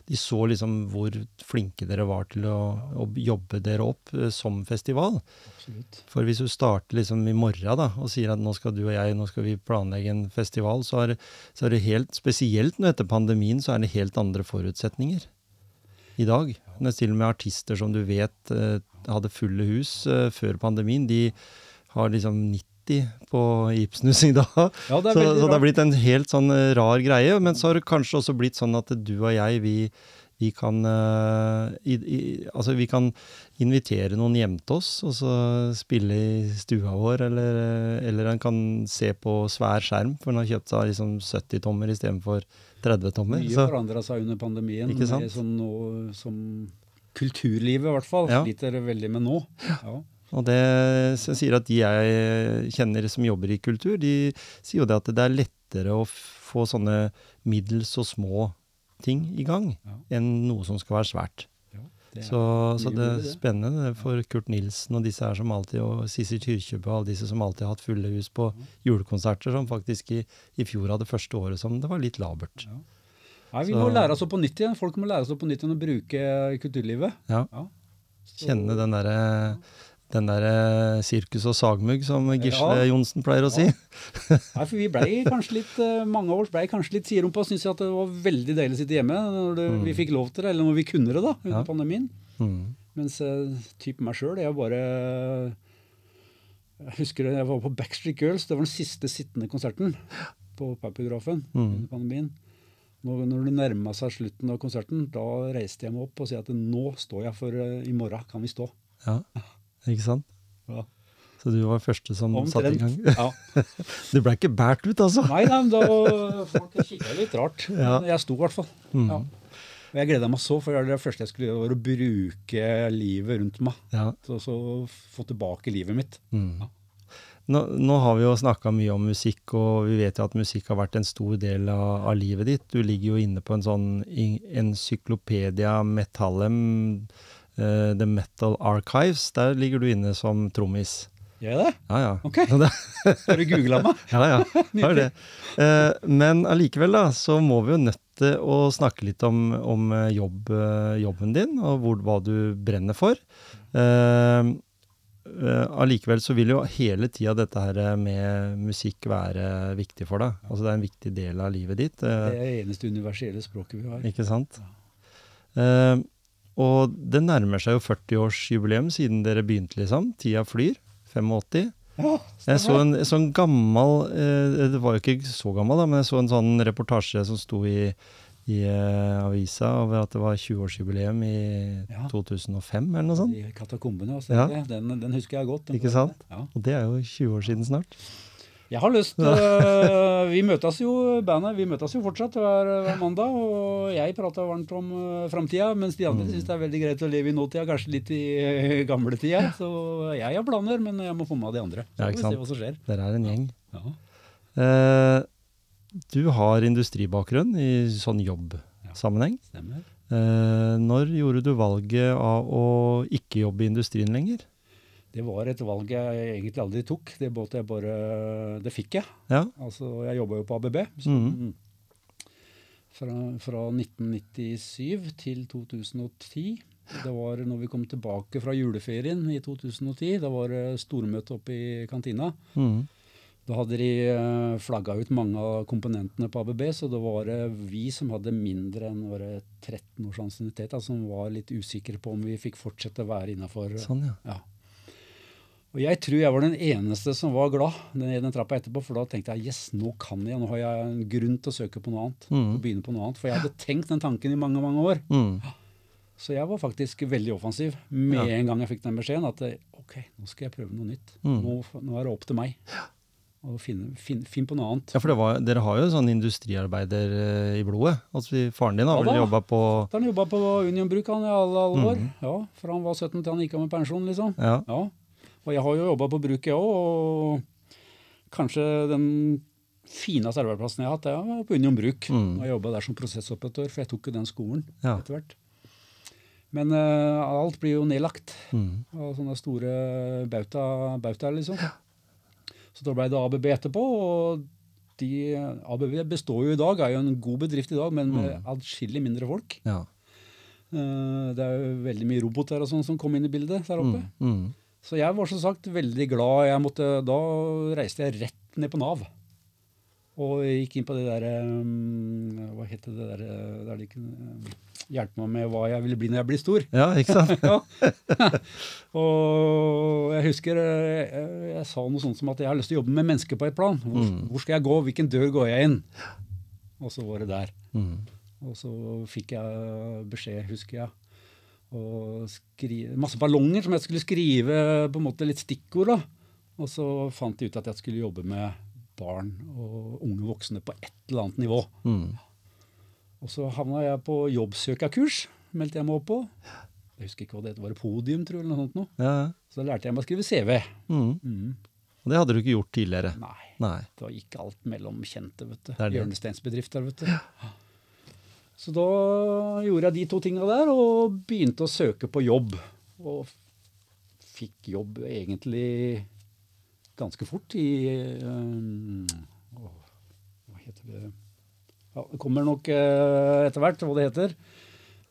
de så liksom hvor flinke dere var til å, å jobbe dere opp eh, som festival. Absolutt. For hvis du starter liksom i morgen da, og sier at nå skal du og jeg nå skal vi planlegge en festival, så er, så er det helt, spesielt nå etter pandemien, så er det helt andre forutsetninger i dag. Det er til og med artister som du vet hadde fulle hus før pandemien. de har liksom 90 på Ibsenhuset da. Ja, det så, så, det har blitt en helt sånn eh, rar greie. Men så har det kanskje også blitt sånn at du og jeg, vi, vi kan uh, i, i, Altså, vi kan invitere noen hjem til oss, og så spille i stua vår, eller, eller en kan se på svær skjerm, for en har kjøpt seg liksom 70-tommer istedenfor 30-tommer. Mye forandra seg under pandemien. Ikke sant? Som, noe, som kulturlivet, i hvert fall, ja. sliter veldig med nå. Ja. Og det som sier at de jeg kjenner som jobber i kultur, de sier jo det at det er lettere å få sånne middels og små ting i gang enn noe som skal være svært. Ja, det så, så, det er spennende for Kurt Nilsen og disse her som alltid, og Sissel Kyrkjebø og alle disse som alltid har hatt fulle hus på julekonserter, som faktisk i, i fjor hadde første året som det var litt labert. Ja. Nei, Vi så, må lære oss opp på nytt igjen. Folk må lære oss opp på nytt igjen å bruke kulturlivet. Ja. Kjenne den derre den der uh, sirkus og sagmugg som Gisle ja. Johnsen pleier å si. Nei, for vi ble kanskje litt, uh, mange av oss blei kanskje litt siderumpa og syntes at det var veldig deilig å sitte hjemme når det, mm. vi fikk lov til det, eller når vi kunne det da, under ja. pandemien. Mm. Mens typen meg sjøl, jeg bare Jeg husker jeg var på Backstreet Girls, det var den siste sittende konserten på Papiografen mm. under pandemien. Når, når det nærma seg slutten av konserten, da reiste jeg meg opp og sa at nå står jeg for i morgen kan vi stå. Ja. Ikke sant? Ja. Så du var første som satte i gang? Ja. [LAUGHS] du ble ikke båret ut, altså? Nei, nei da folk kikka litt rart. Ja. Men jeg sto i hvert fall. Mm. Ja. Og jeg gleda meg så, for det første jeg skulle gjøre, var å bruke livet rundt meg. Ja. Så, så få tilbake livet mitt. Mm. Nå, nå har vi jo snakka mye om musikk, og vi vet jo at musikk har vært en stor del av, av livet ditt. Du ligger jo inne på en sånn Encyklopedia Metallem, eh, The Metal Archives. Der ligger du inne som trommis. Gjør jeg det? Ja, ja. Ok. Har du googla meg? [LAUGHS] ja, ja. [LAUGHS] Har det. Eh, men allikevel, da, så må vi jo nødt til å snakke litt om, om eh, jobb, jobben din, og hvor, hva du brenner for. Allikevel så vil jo hele tida dette her med musikk være viktig for deg. Altså det er en viktig del av livet ditt. Det er det eneste universelle språket vi har. ikke sant? Eh, og det nærmer seg jo 40-årsjubileum siden dere begynte, liksom. Tida flyr. 85. Ja, Jeg så en sånn gammel eh, Det var jo ikke så gammel, da, men jeg så en sånn reportasje som sto i, i eh, avisa over at det var 20-årsjubileum i Ja. 2005, eller noe sånt. I katakombene, altså. Ja. Den, den husker jeg godt. Ikke sant? Ja. Og det er jo 20 år siden snart. Jeg har lyst uh, Vi møtes jo, bandet, vi møtes jo fortsatt hver, hver mandag. Og jeg prater varmt om uh, framtida, mens de andre syns det er veldig greit å leve i nåtida, kanskje litt i uh, gamle tida. Så jeg har planer, men jeg må få med de andre. Så Ja, vi se hva som skjer. Dere er en gjeng. Ja. Uh, du har industribakgrunn i sånn jobbsammenheng. Stemmer. Eh, når gjorde du valget av å ikke jobbe i industrien lenger? Det var et valg jeg egentlig aldri tok. Det, måtte jeg bare, det fikk jeg. Ja. Altså, jeg jobba jo på ABB. Så, mm. fra, fra 1997 til 2010. Det var når vi kom tilbake fra juleferien i 2010. Da var det stormøte oppe i kantina. Mm. Da hadde de eh, flagga ut mange av komponentene på ABB, så det var vi som hadde mindre enn våre 13 års ansiennitet, altså, som var litt usikre på om vi fikk fortsette å være innafor. Sånn, ja. Ja. Og jeg tror jeg var den eneste som var glad den, den trappa etterpå, for da tenkte jeg yes, nå kan jeg, nå har jeg en grunn til å søke på noe annet. Mm. og begynne på noe annet, For jeg hadde tenkt den tanken i mange, mange år. Mm. Så jeg var faktisk veldig offensiv med Ja. en gang jeg fikk den beskjeden. At ok, nå skal jeg prøve noe nytt. Mm. Nå, nå er det opp til meg. Og finne, finn, finn på noe annet. Ja, for det var, dere har jo sånn industriarbeider eh, i blodet. Altså, faren din har Ja vel jobba på Da han jobba på Union Bruk han i alle, alle år. Mhm. Ja, Fra han var 17 til han gikk av med pensjon, liksom. Ja. Ja. Og jeg har jo jobba på bruk, jeg òg. Og kanskje den fineste arbeidsplassen jeg har hatt, det var på Union Bruk. Mm. Og jeg jobba der som prosessoperatør, for jeg tok jo den skolen Ja. etter hvert. Men uh, alt blir jo nedlagt mm. av sånne store bauta, bautaer, liksom. Så da ble det ABB etterpå. og de, ABB består jo i dag, er jo en god bedrift i dag, men med Mm. adskillig mindre folk. ja. Uh, Det er jo veldig mye roboter og sånn som kom inn i bildet der oppe. Mhm. Så jeg var som sagt veldig glad. Jeg måtte, da reiste jeg rett ned på Nav. Og gikk inn på det derre Hva het det der eh, der de kunne eh, hjelpe meg med hva jeg ville bli når jeg blir stor. ja, ikke sant? [LAUGHS] Ja. [LAUGHS] og jeg husker eh, jeg, jeg sa noe sånt som at jeg har lyst til å jobbe med mennesker på et plan. Hvor, Mm. hvor skal jeg gå? Hvilken dør går jeg inn? Og så var det der. Mm. Og så fikk jeg beskjed, husker jeg. Og skrive, masse ballonger som jeg skulle skrive på en måte litt stikkord. da. Og så fant de ut at jeg skulle jobbe med barn og unge voksne på et eller annet nivå. Mm. Og så havna jeg på jobbsøkerkurs, meldte jeg meg opp på. Jeg husker ikke hva det het, var det podium, tror jeg, eller noe sånt noe. Ja. ja. Så da lærte jeg meg å skrive CV. Mm. Mm. Og det hadde du ikke gjort tidligere? Nei, Nei. da gikk alt mellom kjente, vet du. er. Hjørnesteinsbedrifter, vet du. Så da gjorde jeg de to tinga der, og begynte å søke på jobb. Og fikk jobb egentlig ganske fort i um, Hva heter det ja, Det kommer nok eh, etter hvert hva det heter.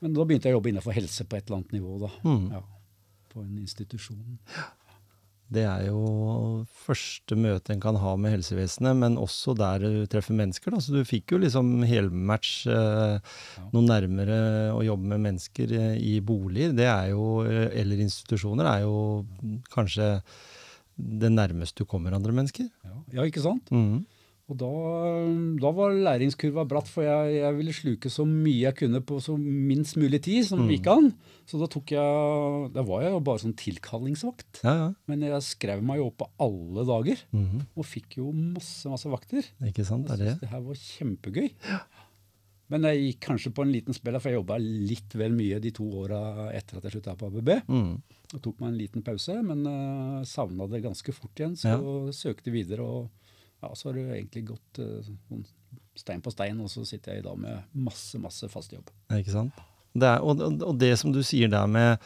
Men da begynte jeg å jobbe innenfor helse på et eller annet nivå. da. Mm. Ja, på en institusjon. Det er jo første møte en kan ha med helsevesenet, men også der du treffer mennesker. Da. Så du fikk jo liksom helmatch eh, noe nærmere å jobbe med mennesker eh, i boliger. Det er jo, eh, eller institusjoner, er jo kanskje det nærmeste du kommer andre mennesker. Ja, ja ikke sant? Mhm. Og da, da var læringskurva bratt, for jeg, jeg ville sluke så mye jeg kunne på så minst mulig tid som Mm. gikk an. Så da tok jeg Da var jeg jo bare sånn tilkallingsvakt. Ja, ja. Men jeg skrev meg jo opp på alle dager, Mhm. og fikk jo masse, masse vakter. Ikke sant, Jeg det er det. det her var kjempegøy. Men jeg gikk kanskje på en liten spill, for jeg jobba litt vel mye de to åra etter at jeg slutta på ABB. Mm. Og tok meg en liten pause, men uh, savna det ganske fort igjen. Så søkte videre, og ja, så har du egentlig gått sånn stein på stein, og så sitter jeg i dag med masse, masse fast jobb. Ikke sant? Det er, og, og, det som du sier der med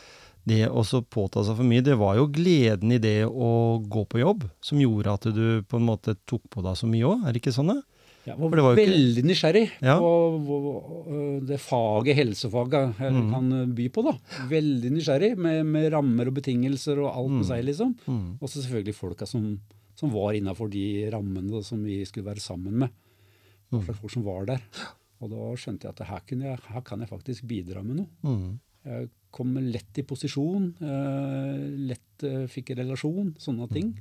det å påta seg for mye, det var jo gleden i det å gå på jobb som gjorde at du på en måte tok på deg så mye òg, er det ikke sånn? det? Jeg var, var veldig ikke... nysgjerrig ja. på det faget helsefaget mm. kan by på. da. Veldig nysgjerrig med, med rammer og betingelser og alt med mm. seg, liksom. Mm. Og så selvfølgelig folka som, som var innafor de rammene da, som vi skulle være sammen med. Hva slags folk som var der. Og da skjønte jeg at her, jeg, her kan jeg faktisk bidra med noe. Mm. Jeg kom lett i posisjon, eh, lett eh, fikk relasjon, sånne ting.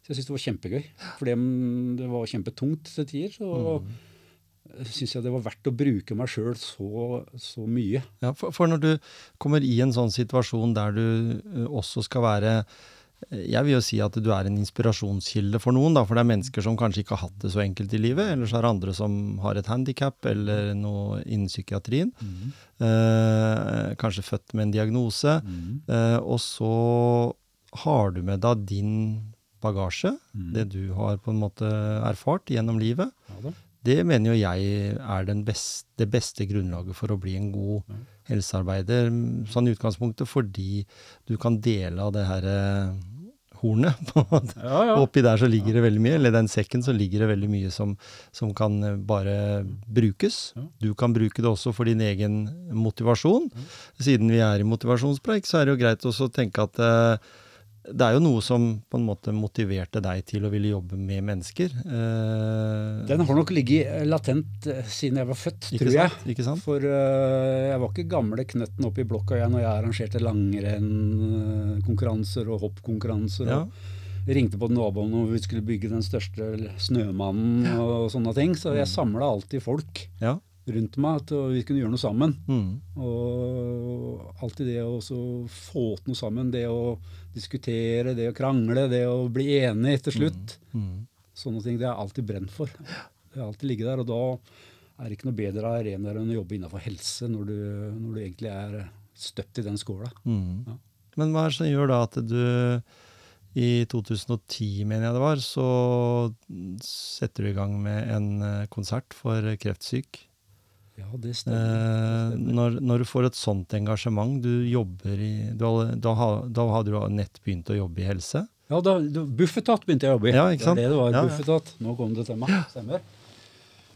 Så jeg syntes det var kjempegøy. For det var kjempetungt til tider. Så mm. syns jeg det var verdt å bruke meg sjøl så, så, mye. Ja, for, for, når du kommer i en sånn situasjon der du uh, også skal være jeg vil jo si at du er en inspirasjonskilde for noen, da, for det er mennesker som kanskje ikke har hatt det så enkelt i livet. Eller så er det andre som har et handikap eller noe innen psykiatrien. Mm. Eh, kanskje født med en diagnose. Mm. Eh, og så har du med deg din bagasje, mm. det du har på en måte erfart gjennom livet, ja, det mener jo jeg er beste, det beste grunnlaget for å bli en god. Helsearbeider, sånn i utgangspunktet, fordi du kan dele av det her eh, hornet. [LAUGHS] Ja, ja. Oppi der så ligger det veldig mye, eller den sekken så ligger det veldig mye som, som kan eh, bare brukes. Du kan bruke det også for din egen motivasjon. Siden vi er i motivasjonspreik, så er det jo greit også å tenke at uh, det er jo noe som på en måte motiverte deg til å ville jobbe med mennesker. Eh, Den har nok ligget latent eh, siden jeg var født, tror sant, jeg. Ikke sant? For uh, jeg var ikke gamle knøtten oppe i blokka jeg når jeg arrangerte langrennkonkurranser og hoppkonkurranser. Ja. og ringte på naboen om vi skulle bygge den største snømannen og sånne ting. Så jeg mm. samla alltid folk. Ja rundt meg at vi kunne gjøre noe sammen. Mm. Og alltid det å få til noe sammen, det å diskutere, det å krangle, det å bli enig til slutt. Mm. Mm. Sånne ting. Det er jeg alltid brent for. Det har alltid ligget der. Og da er det ikke noe bedre arena enn å jobbe innenfor helse, når du, når du, egentlig er støpt i den skåla. Mm. Ja. Men hva er det som gjør da at du i 2010, mener jeg det var, så setter du i gang med en eh, konsert for kreftsyk. Ja, det stemmer. Det stemmer. Når, når, du får et sånt engasjement, du jobber i Da, da, da hadde du nett begynt å jobbe i helse? Ja, da, Bufetat begynte jeg å jobbe i. Ja, ikke sant? Det, det var ja, Bufetat. Nå kom det til meg. Stemmer.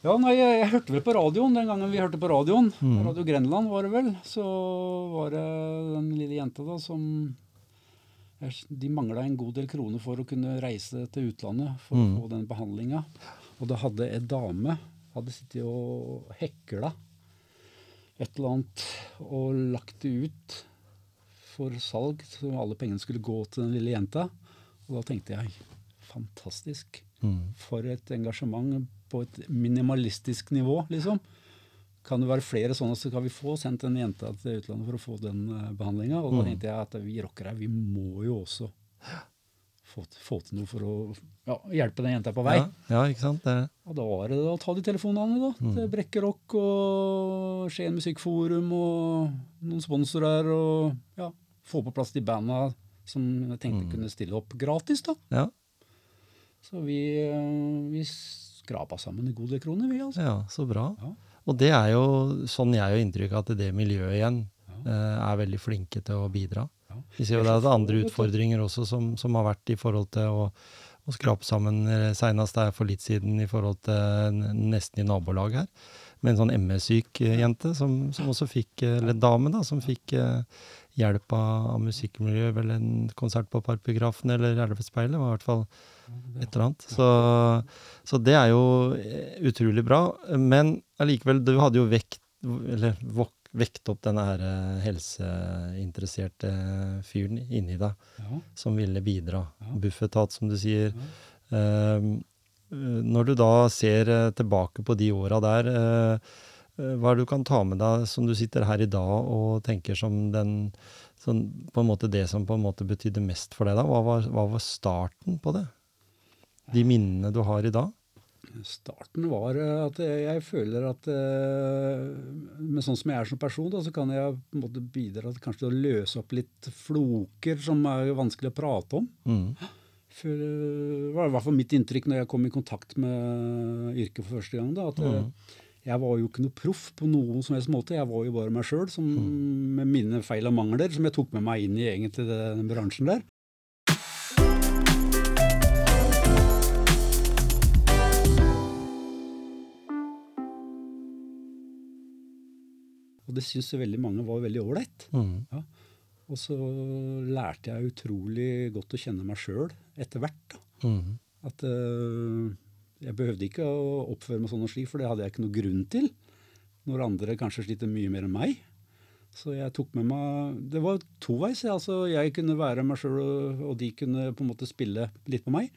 Ja, nei, jeg, jeg, hørte vel på radioen den gangen vi hørte på radioen. Mm. Radio Grenland var det vel. Så var det den lille jenta da som De mangla en god del kroner for å kunne reise til utlandet for mm. å få den behandlinga. Og da hadde ei dame hadde sittet og hekla et eller annet og lagt det ut for salg, så alle pengene skulle gå til den lille jenta. Og da tenkte jeg fantastisk. Mm. For et engasjement på et minimalistisk nivå, liksom. Kan det være flere sånne, så kan vi få sendt en jente til utlandet for å få den eh, behandlinga. Og da mm. tenkte jeg at vi rockere, vi må jo også få, få, til noe for å ja, hjelpe den jenta på vei. Ja, ja ikke sant? Det. Og da var det å ta de telefonene da, mm. til Brekkerock og Skien Musikkforum og noen sponsorer. Og ja, få på plass de banda som jeg tenkte mm. kunne stille opp gratis. da. Ja. Så vi, eh, vi skrapa sammen en god del kroner, vi. altså. Ja, Så bra. Ja. Og det er jo sånn jeg har inntrykk av at det miljøet igjen ja. Eh, er veldig flinke til å bidra. Vi ser jo det er andre utfordringer også som, som, har vært i forhold til å, å skrape sammen Seinest det er for litt siden i forhold til nesten i nabolag her. Med en sånn ME-syk eh, jente som, som, også fikk, eh, eller dame, da, som fikk hjelp av, musikkmiljøet. Vel en konsert på Parkbiografen eller Elvespeilet, var i hvert fall et eller annet. Så, så det er jo utrolig bra. Men allikevel, du hadde jo vekt, eller vok, vekte opp denne her eh, helseinteresserte fyren inni deg, ja. som ville bidra. Ja. Bufetat, som du sier. Ja. Eh, når du da ser eh, tilbake på de åra der, eh, hva er det du kan ta med deg som du sitter her i dag og tenker som den som på en måte det som på en måte betydde mest for deg da? Hva var, hva var starten på det? De minnene du har i dag? Starten var eh, at jeg føler at eh, med sånn som jeg er som person, da, så kan jeg på en måte bidra til kanskje å løse opp litt floker som er vanskelig å prate om. Mm. For, eh, det var i hvert fall mitt inntrykk når jeg kom i kontakt med yrket for første gang. da, at Mm. jeg var jo ikke noe proff på noen som helst måte. Jeg var jo bare meg sjøl Mm. med mine feil og mangler, som jeg tok med meg inn i egentlig den bransjen der. Og det syns veldig mange var veldig ålreit. Mm. Og så lærte jeg utrolig godt å kjenne meg sjøl etter hvert. Mm. At uh, jeg behøvde ikke å oppføre meg sånn og slik, for det hadde jeg ikke noe grunn til. Når andre kanskje sliter mye mer enn meg. Så jeg tok med meg Det var toveis. Altså, jeg kunne være meg sjøl, og de kunne på en måte spille litt på meg.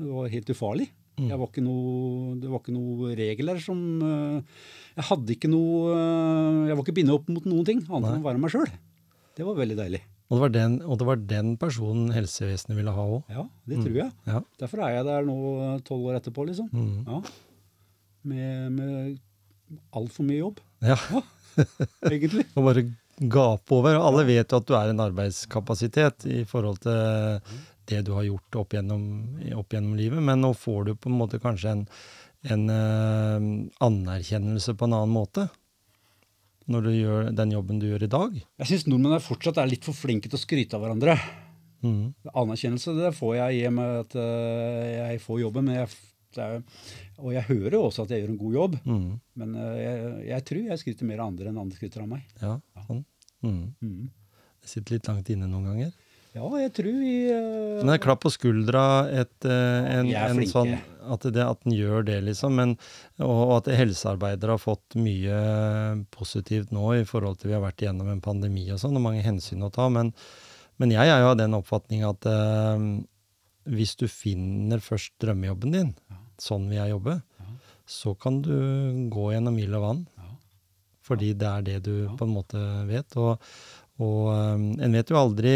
Det var helt ufarlig. Jeg var ikke noe, det var ikke noe regler som eh, Jeg hadde ikke noe eh, Jeg var ikke bindet opp mot noen ting, annet enn å være meg sjøl. Det var veldig deilig. Og, det var den, og det var den personen helsevesenet ville ha òg. Ja, det tror jeg. Ja. Derfor er jeg der nå tolv år etterpå, liksom. Mm. Ja. Med, med altfor mye jobb, ja. egentlig. [LAUGHS] Og bare gape over. Og alle vet jo at du er en arbeidskapasitet i forhold til det du har gjort opp gjennom, opp gjennom livet, men nå får du på en måte kanskje en, en uh, anerkjennelse på en annen måte. Når du gjør den jobben du gjør i dag. Jeg syns nordmenn er fortsatt er litt for flinke til å skryte av hverandre. Mm. Anerkjennelse det får jeg i og med at uh, jeg får jobben, men jeg, er, og jeg hører også at jeg gjør en god jobb. Mm. Men uh, jeg, jeg tror jeg skryter mer av andre enn andre skryter av meg. Ja, sånn. Mm. Mm. Det sitter litt langt inne noen ganger. Ja, jeg tror vi uh, Men er klapp på skuldra, et, uh, en, en sånn at, det, at den gjør det, liksom. Men, og, og at helsearbeidere har fått mye positivt nå i forhold til vi har vært igjennom en pandemi og sånn, og mange hensyn å ta. Men, men jeg er jo av den oppfatning at uh, hvis du finner først drømmejobben din, Ja. sånn vil jeg jobbe, Ja. så kan du gå gjennom ild og vann. Ja. Fordi det er det du på en måte vet. Og, og um, en vet jo aldri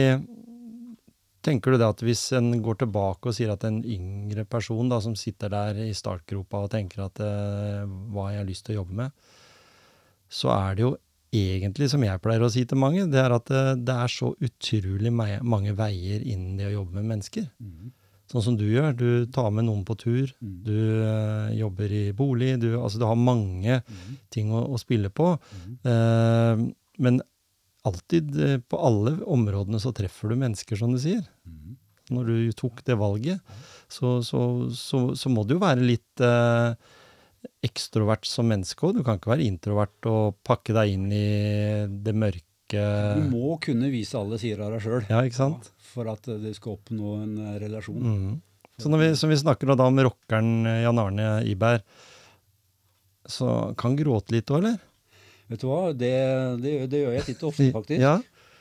Tenker du det at hvis en går tilbake og sier at en yngre person da, som sitter der i startgropa og tenker at eh, hva har jeg lyst til å jobbe med, så er det jo egentlig, som jeg pleier å si til mange, det er at det, det er så utrolig mange veier innen det å jobbe med mennesker. Mhm. Sånn som du gjør. Du tar med noen på tur. Mm. Du eh, jobber i bolig. Du, altså, du har mange Mhm. ting å, å spille på. Mhm. Eh, men alltid, eh, på alle områdene, så treffer du mennesker, som du sier. Mhm. Når du tok det valget, så, så, så, så må du jo være litt eh, ekstrovert som menneske òg. Du kan ikke være introvert og pakke deg inn i det mørke Du må kunne vise alle sider av deg sjøl Ja, ikke sant? for at du skal oppnå en eh, relasjon. Mm. Så når vi, vi snakker da om rockeren eh, Jan Arne Iberg, så kan han gråte litt òg, eller? Vet du hva, det, det, det gjør jeg titt og ofte, faktisk. Ja.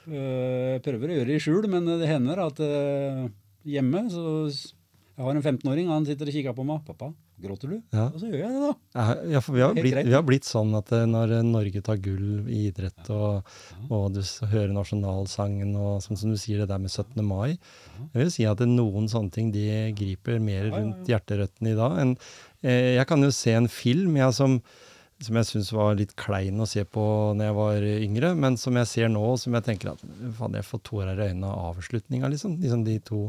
Eh, Jeg prøver å gjøre det i skjul, men det hender at eh, hjemme så Jeg har en 15-åring, han sitter og kikker på meg. 'Pappa, gråter du?' Ja. Og så gjør jeg det, da. Ja, for vi har, blitt, vi har blitt sånn at eh, når Norge tar gull i idrett, og, og du hører nasjonalsangen, og sånn som du sier det der med 17. mai Jeg vil si at det, noen sånne ting de griper mer rundt hjerterøttene i dag. enn jeg kan jo se en film jeg som, som jeg syns var litt klein å se på når jeg var yngre, men som jeg ser nå, som jeg tenker at faen, jeg får tårer i øynene av avslutninga, liksom. liksom. De to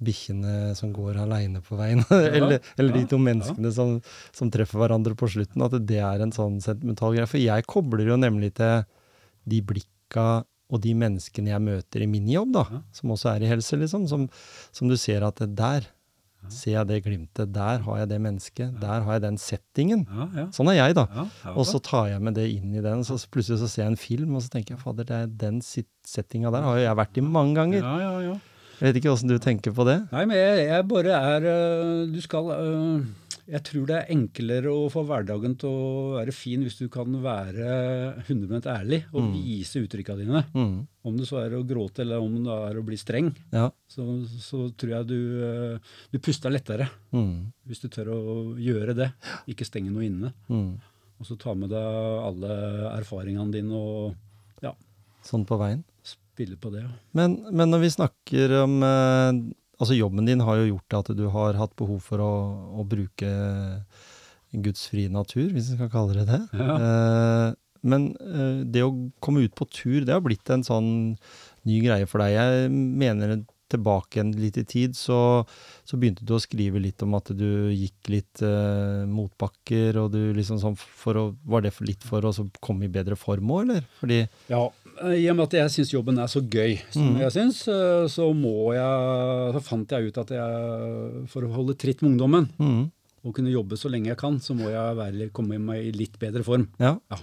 bikkjene som går aleine på veien, [LAUGHS] eller, eller de to to ja. menneskene som, som treffer hverandre på slutten, at det er en sånn sentimental greie. For jeg kobler jo nemlig til de blikka og de menneskene jeg møter i min jobb, da, Ja. som også er i helse, liksom, som, som du ser at det der ser jeg det glimtet, der har jeg det mennesket, der har jeg den settingen. Ja, ja. Sånn er jeg, da. Og så tar jeg med det inn i den, så plutselig så ser jeg en film, og så tenker jeg fader, det er den settinga der har jo jeg vært i mange ganger. ja, ja, ja. Jeg vet ikke åssen du tenker på det. Nei, men jeg, jeg bare er øh, Du skal øh, Jeg tror det er enklere å få hverdagen til å være fin hvis du kan være 100% ærlig og vise uttrykka dine. Mm. Om det så er å gråte eller om det er å bli streng, Ja. så, så tror jeg du, øh, du puster lettere Mm. hvis du tør å gjøre det. Ikke stenge noe inne. Mm. Og så ta med deg alle erfaringene dine og ja, Sånn på veien. spille på det. Men, men når vi snakker om eh, Altså, jobben din har jo gjort at du har hatt behov for å, å bruke Guds frie natur, hvis vi skal kalle det det. Ja. Eh, men eh, det å komme ut på tur, det har blitt en sånn ny greie for deg. Jeg mener tilbake igjen litt i tid, så, så begynte du å skrive litt om at du gikk litt eh, motbakker, og du liksom sånn for å Var det for litt for å komme i bedre form òg, eller? Fordi Ja, eh, i og med at jeg syns jobben er så gøy som mm. jeg syns, eh, så må jeg Så fant jeg ut at jeg For å holde tritt med ungdommen mm, og kunne jobbe så lenge jeg kan, så må jeg være, komme meg i litt bedre form. Ja. Ja.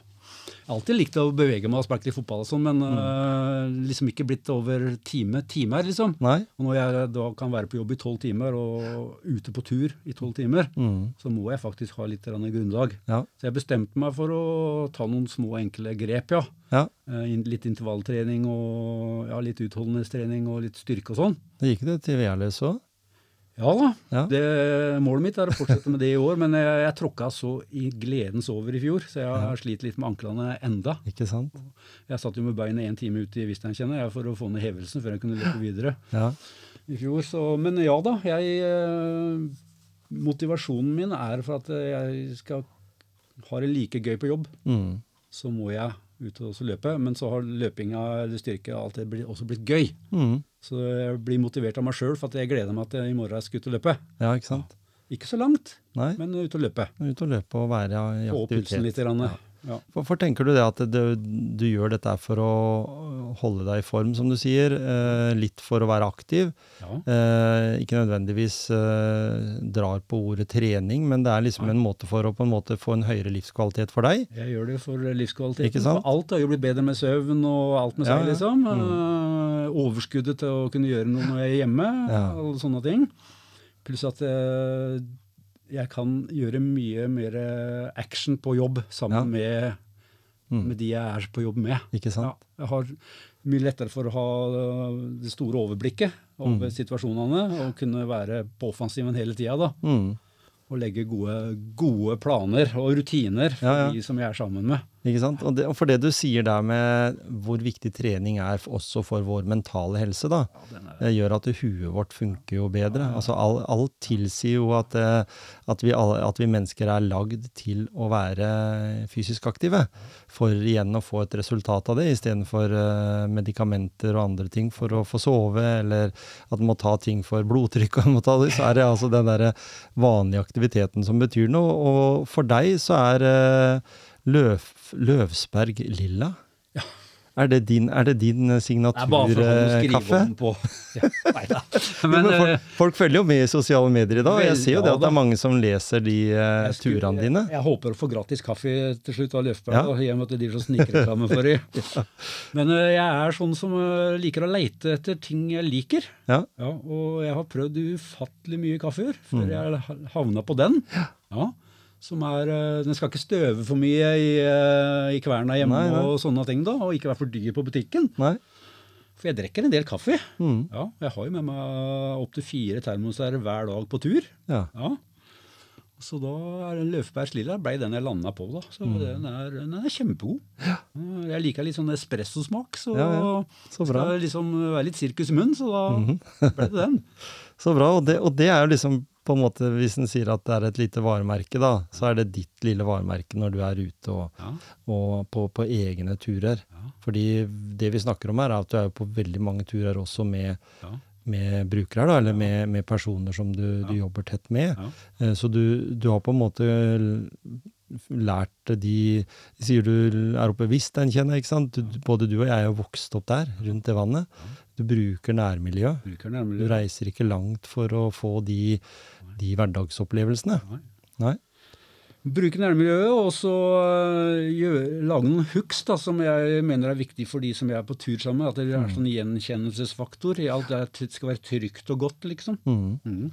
Jeg har alltid likt å bevege meg og sparke litt fotball og sånn, men eh, liksom ikke blitt over time, timer, liksom. Nei? Og når jeg da kan være på jobb i tolv timer og ute på tur i tolv timer, Mm, så må jeg faktisk ha litt grunnlag. ja. Så jeg bestemte meg for å ta noen små, enkle grep, ja. ja. Uh, Litt intervalltrening og ja, litt utholdenhetstrening og litt styrke og sånn. Det gikk det til Værløs òg? Ja da. Ja. Det, målet mitt er å fortsette med det i år, men jeg, jeg tråkka så i gledens over i fjor, så jeg har slitt litt med anklene enda. Ikke sant? Jeg satt jo med beinet én time ute i Visteinkjennet for å få ned hevelsen før jeg kunne løpe videre Ja. i fjor. Så, men ja da, jeg eh, Motivasjonen min er for at jeg skal ha det like gøy på jobb, Mm, så må jeg ut og løpe. Men så har løpinga eller styrke alltid alt det også blitt gøy. mm, Så jeg blir motivert av meg sjøl for at jeg gleder meg til i morgen jeg skal ut og løpe. ja, ikke sant? Ikke så langt, Nei. men ut og løpe. Ut og løpe og være i Få opp pulsen litt. Grann. Ja. Ja. Tenker du det at du, du gjør dette for å holde deg i form, som du sier? Eh, litt for å være aktiv? Ja. Eh, ikke nødvendigvis eh, drar på ordet trening, men det er liksom en måte for å på en måte få en høyere livskvalitet for deg. Jeg gjør det for livskvaliteten. Ikke sant? For alt har jo blitt bedre med søvn og alt med seg, Ja, liksom. Eh, overskuddet til å kunne gjøre noe når jeg er hjemme, og sånne ting. Pluss at eh, jeg kan gjøre mye mer action på jobb sammen Ja. med, Mm. med de jeg er på jobb med. Ikke Ja, sant? jeg har mye lettere for å ha øh, det store overblikket over Mm. situasjonene og kunne være på offensiven hele tida. da, Mm. Og legge gode, gode planer og rutiner for Ja, ja. de som jeg er sammen med. Ikke sant? Og, det, og for det du sier der med hvor viktig trening er også for vår mentale helse, da, Ja, det gjør at huet vårt funker jo bedre. Altså all, Alt tilsier jo at, eh, at, vi alle, at vi mennesker er lagd til å være fysisk aktive. For igjen å få et resultat av det, istedenfor uh, medikamenter og andre ting for å få sove, eller at man må ta ting for blodtrykk, og [LAUGHS] må ta det, så er det altså den der vanlige aktiviteten som betyr noe. Og for deg så er eh, løv, Løvsberg lilla. Ja. Er det din, er det din eh, signaturkaffe? på. Ja, nei da. [LAUGHS] Men, men folk, eh, folk følger jo med i sosiale medier i dag. og Jeg ser jo det at det er mange som leser de eh, skulle- turene dine. Jeg, jeg håper å få gratis kaffe til slutt av Løfberg, Ja. da, i og med at de som så snikreklame for dem. [LAUGHS] Men eh, jeg er sånn som liker å leite etter ting jeg liker. Ja. Ja, og jeg har prøvd ufattelig mye kaffe før Mm. jeg ha- havna på den. Ja. Som er, eh, Den skal ikke støve for mye i, eh, i kverna hjemme Nei, nei. og sånne ting, da, og ikke være for dyr på butikken. Nei? For jeg drikker en del kaffe. Mm. Ja, Jeg har jo med meg opptil fire termoser hver dag på tur. Ja. Ja. Så da er den Løfbergs Lilla ble den jeg landa på, da. Så Mm. den, er, den er kjempegod. Ja, Jeg liker litt sånn espressosmak, så Ja, ja. Så bra. Mhm. skal liksom være litt sirkus i munnen, så da ble det den. [LAUGHS] Så bra. Og det, og det er jo liksom på en måte, Hvis en sier at det er et lite varemerke, da, så er det ditt lille varemerke når du er ute og, Ja. og på, på egne turer. Ja. Fordi det vi snakker om her, er at du er på veldig mange turer også med, Ja. med brukere, da, eller med, med personer som du, du jobber tett med. Eh, Så du, du har på en måte lært de Sier du er oppe kjenner ikke sant? Du, både du og jeg er jo vokst opp der, rundt det vannet. Du bruker nærmiljø. Bruker Du reiser ikke langt for å få de, de hverdagsopplevelsene. Nei. Nei? Bruke nærmiljøet og så øh, lage noen hooks da, som jeg mener er viktig for de som jeg er på tur sammen med. At det Mm. er sånn gjenkjennelsesfaktor i alt det det skal være trygt og godt, liksom. Mm. Mm.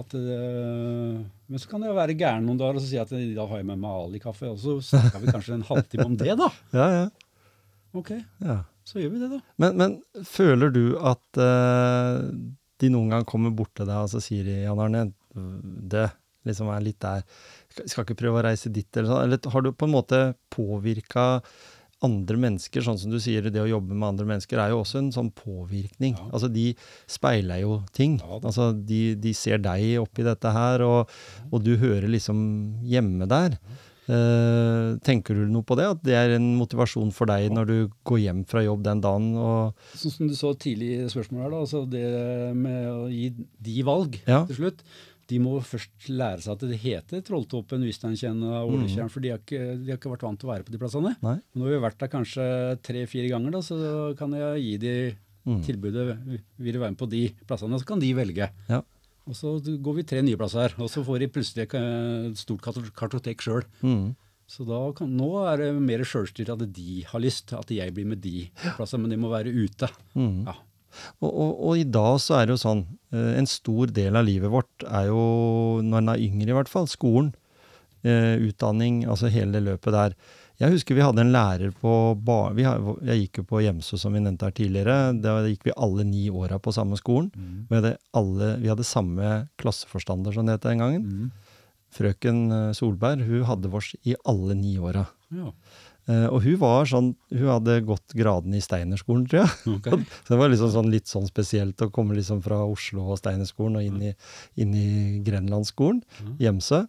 At øh, men så kan jeg være gæren noen dager og så si at i dag har jeg med meg Ali-kaffe, og så snakker vi kanskje en halvtime om det, da. [LAUGHS] Ja, ja. Ok, ja. så gjør vi det, da. Men, men føler du at øh, de noen gang kommer bort til deg og så sier de, Jan Arne, det liksom er litt der, skal ikke prøve å reise dit, eller sånn, eller har du på en måte påvirka andre mennesker, sånn som du sier, det å jobbe med andre mennesker, er jo også en sånn påvirkning. Ja. Altså, de speiler jo ting. Ja altså, de, de ser deg oppi dette her, og, og du hører liksom hjemme der. Uh, tenker du noe på det? At det er en motivasjon for deg når du går hjem fra jobb den dagen? Og, Sånn som du så tidlig i spørsmålet her, da, altså det med å gi de valg Ja. til slutt. De må først lære seg at det heter Trolltoppen, Visteinkjenn og Ålekjern, for de har, ikke, de har ikke vært vant til å være på de plassene. nei? Nå har vi vært der kanskje tre-fire ganger, da, så kan jeg gi de Mm. tilbudet. Vil du være med på de plassene, så kan de velge. Ja. Og så går vi tre nye plasser, og så får de plutselig et stort kartotek sjøl. Mm. Så da kan, nå er det mer sjølstyrt at de har lyst, at jeg blir med de plassene, men de må være ute. Mm. Ja. Og, og, og i dag så er det jo sånn, eh, en stor del av livet vårt er jo, når en er yngre i hvert fall, skolen. Eh, utdanning, altså hele det løpet der. Jeg husker vi hadde en lærer på bar, vi har, Jeg gikk jo på Hjemsø, som vi nevnte her tidligere. Da gikk vi alle ni åra på samme skolen. Mm. Vi hadde, alle, vi hadde samme klasseforstander, som det het den gangen. Mm. Frøken eh, Solberg, hun hadde vårs i alle ni åra. Ja. Eh, og hun var sånn, hun hadde gått graden i Steinerskolen, tror jeg. Okay. [LAUGHS] Så det var liksom sånn, litt sånn spesielt å komme liksom fra Oslo og Steinerskolen og inn i, inn i Grenlandsskolen, Gjemsø. Gjemse.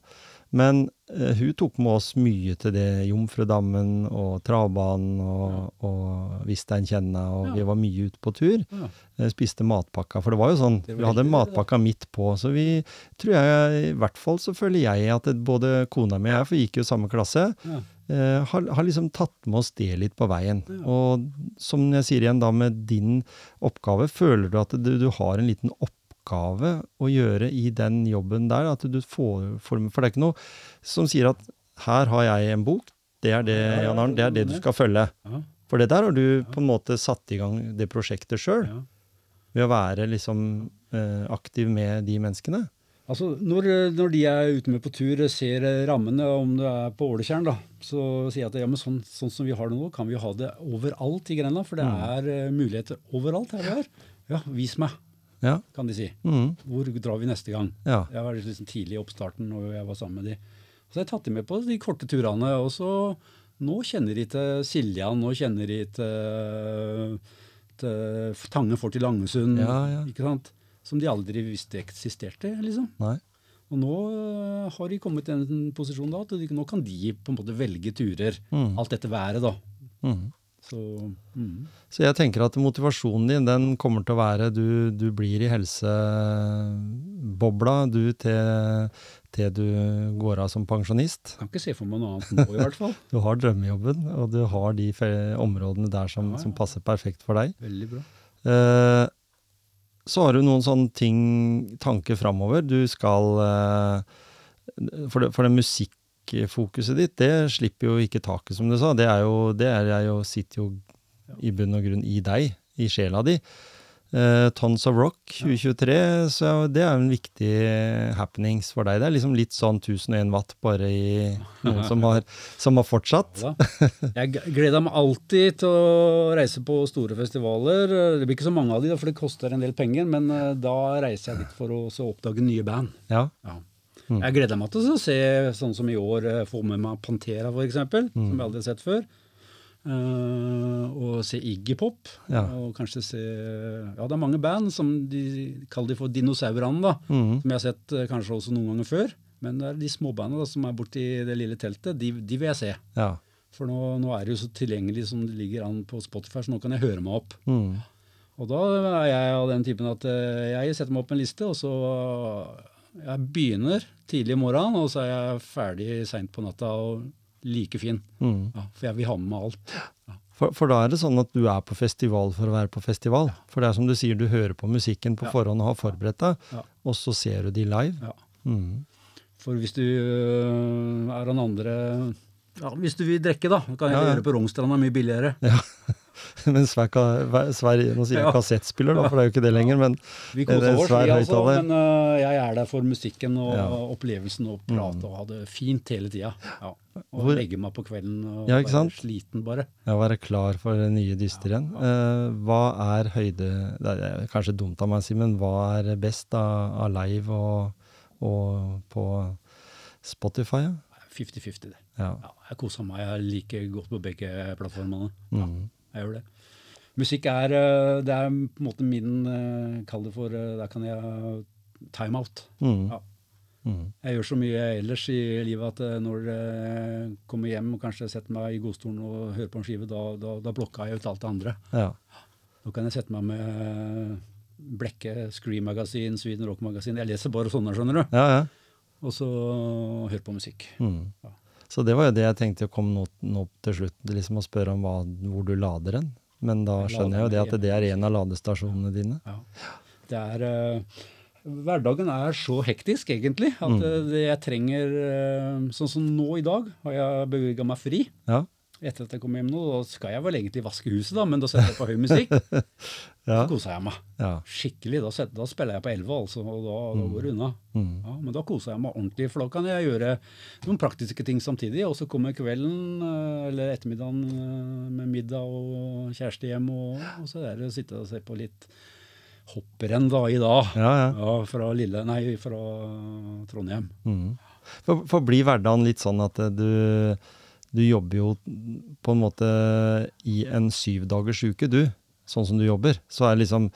Men eh, hun tok med oss mye til det Jomfrudammen og travbanen og, og Visteinkjenna, og Ja. vi var mye ute på tur. Ja. Eh, spiste matpakka, for det var jo sånn, var vi hadde heldig, det, matpakka midt på, så vi tror jeg, i hvert fall så føler jeg at det, både kona mi og jeg, for vi gikk jo samme klasse, Ja. eh, har, har liksom tatt med oss det litt på veien. Ja. Og som jeg sier igjen da med din oppgave, føler du at du, du har en liten oppgave å gjøre i den jobben der? At du får, For det er ikke noe som sier at her har jeg en bok, det er det, Ja, ja, Jan Arne, det er det du skal følge. For det der har du på en måte satt i gang det prosjektet sjøl, ved å være liksom eh, aktiv med de menneskene. Altså, når, når de er ute med på tur, ser rammene, om det er på Åletjern, så sier jeg at ja, sånn, sånn som vi har det nå, kan vi ha det overalt i Grenland. For det er eh, muligheter overalt her vi er. Ja, vis meg, Ja. kan de si. Mm, Hvor drar vi neste gang? ja. Jeg var liksom tidlig i oppstarten når jeg var sammen med de. Så jeg tatt dem med på de korte turene. Og så nå kjenner de til Siljan, nå kjenner de til, til Tange fort i Langesund. Ja, ja. ikke sant? Som de aldri visste eksisterte, liksom. Nei. Og nå øh, har de kommet i en posisjon da, at de, nå kan de på en måte velge turer. Mm. Alt dette været, da. Mm. Så mm. Så jeg tenker at motivasjonen din, den kommer til å være du, du blir i helsebobla du til, til du går av som pensjonist. kan ikke se for meg noe annet nå, i hvert fall. [LAUGHS] Du har drømmejobben, og du har de områdene der som, Ja, ja. som passer perfekt for deg. Veldig bra. Eh, så har du noen sånne ting, tanker framover. Du skal eh, For det, for det musikkfokuset ditt, det slipper jo ikke taket, som du sa. Det, er jo, det er jeg jo, sitter jo i bunn og grunn i deg, i sjela di. Uh, Tons of Rock 2023, så det er en viktig happenings for deg. Det er liksom litt sånn 1001 watt, bare i noen som har, som har fortsatt. Ja. Jeg gleder meg alltid til å reise på store festivaler. Det blir ikke så mange av de, for det koster en del penger, men eh, da reiser jeg dit for å oppdage nye band. Ja. Ja. Mm. Jeg gleder meg til å se sånn som i år, eh, få med meg Pantera f.eks., Mm. som jeg aldri har sett før. Uh, og se Iggy Pop. Ja. Og kanskje se Ja, det er mange band som de kaller de for dinosaurene, da. Mm. Som jeg har sett eh, kanskje også noen ganger før. Men det er de småbandene som er borti det lille teltet, de, de vil jeg se. ja. For nå, nå er det jo så tilgjengelig som det ligger an på Spotify, så nå kan jeg høre meg opp. Mm. Og da er jeg av den typen at jeg setter meg opp en liste, og så jeg begynner tidlig i morgenen, og så er jeg ferdig seint på natta og like fin. Mm. Ja, for jeg vil ha med meg alt. For, for da er det sånn at du er på festival for å være på festival. For det er som du sier, du hører på musikken på Ja. forhånd og har forberedt deg, Ja. og så ser du de live. Ja. Mm. For hvis du øh, er han andre ja, Hvis du vil drikke, da, kan jeg Ja, ja. gjøre på Rognstranda mye billigere. [LAUGHS] Men svær, svær, nå sier jeg Ja. kassettspiller, da, for det er jo ikke det lenger, men Vi er koser oss, vi altså, men uh, jeg er der for musikken og Ja. Mm. opplevelsen og prate og ha det fint hele tida. Ja. Og Hvor- legge meg på kvelden og Ja, være sliten, bare. ja, være klar for det nye dyster igjen. Uh, hva er høyde Det er kanskje dumt av meg å si, men hva er best av, live og, og på Spotify? Ja? 50-50, det. Ja. Ja, jeg koser meg. Jeg liker godt på begge plattformene. Mm. Jeg gjør det. Musikk er eh, det er på en måte min eh, Kall det for eh, Der kan jeg time out. Mm. Ja. Mm. Jeg gjør så mye ellers i livet at når jeg kommer hjem og kanskje setter meg i godstolen og hører på en skive, da, da, da blokker jeg ut alt det andre. Ja. Da kan jeg sette meg med Blekke, Scream-magasin, Sweden Rock-magasin. Jeg leser bare sånne, skjønner du. ja, ja. Og så høre på musikk. Mm. Ja. Så det var jo det jeg tenkte å komme nå, nå til slutt, liksom å spørre om hva, hvor du lader den. Men da skjønner jeg jo det at det er en av ladestasjonene dine. Ja. Det er uh, Hverdagen er så hektisk, egentlig, at Mm. eh, det jeg trenger uh, Sånn som nå i dag har jeg bevilga meg fri. Ja. Etter at jeg kom hjem nå, da skal jeg vel egentlig vaske huset, da, men da setter jeg på høy musikk. [LAUGHS] Ja. Så koser jeg meg. ja. Skikkelig. Da, setter, da spiller jeg på 11, altså, og da, da går det unna. Mm. Ja, men da koser jeg meg ordentlig, for da kan jeg gjøre noen praktiske ting samtidig. Og så kommer kvelden eh, eller ettermiddagen eh, med middag og kjæreste hjem, og, og så er det å sitte og se på litt hopprenn da i dag. Ja, ja. Ja, fra Lille, nei, fra Trondheim. Mm. For, for blir hverdagen litt sånn at eh, du, du jobber jo på en måte i en syvdagers uke, du. Sånn som du jobber. Så er liksom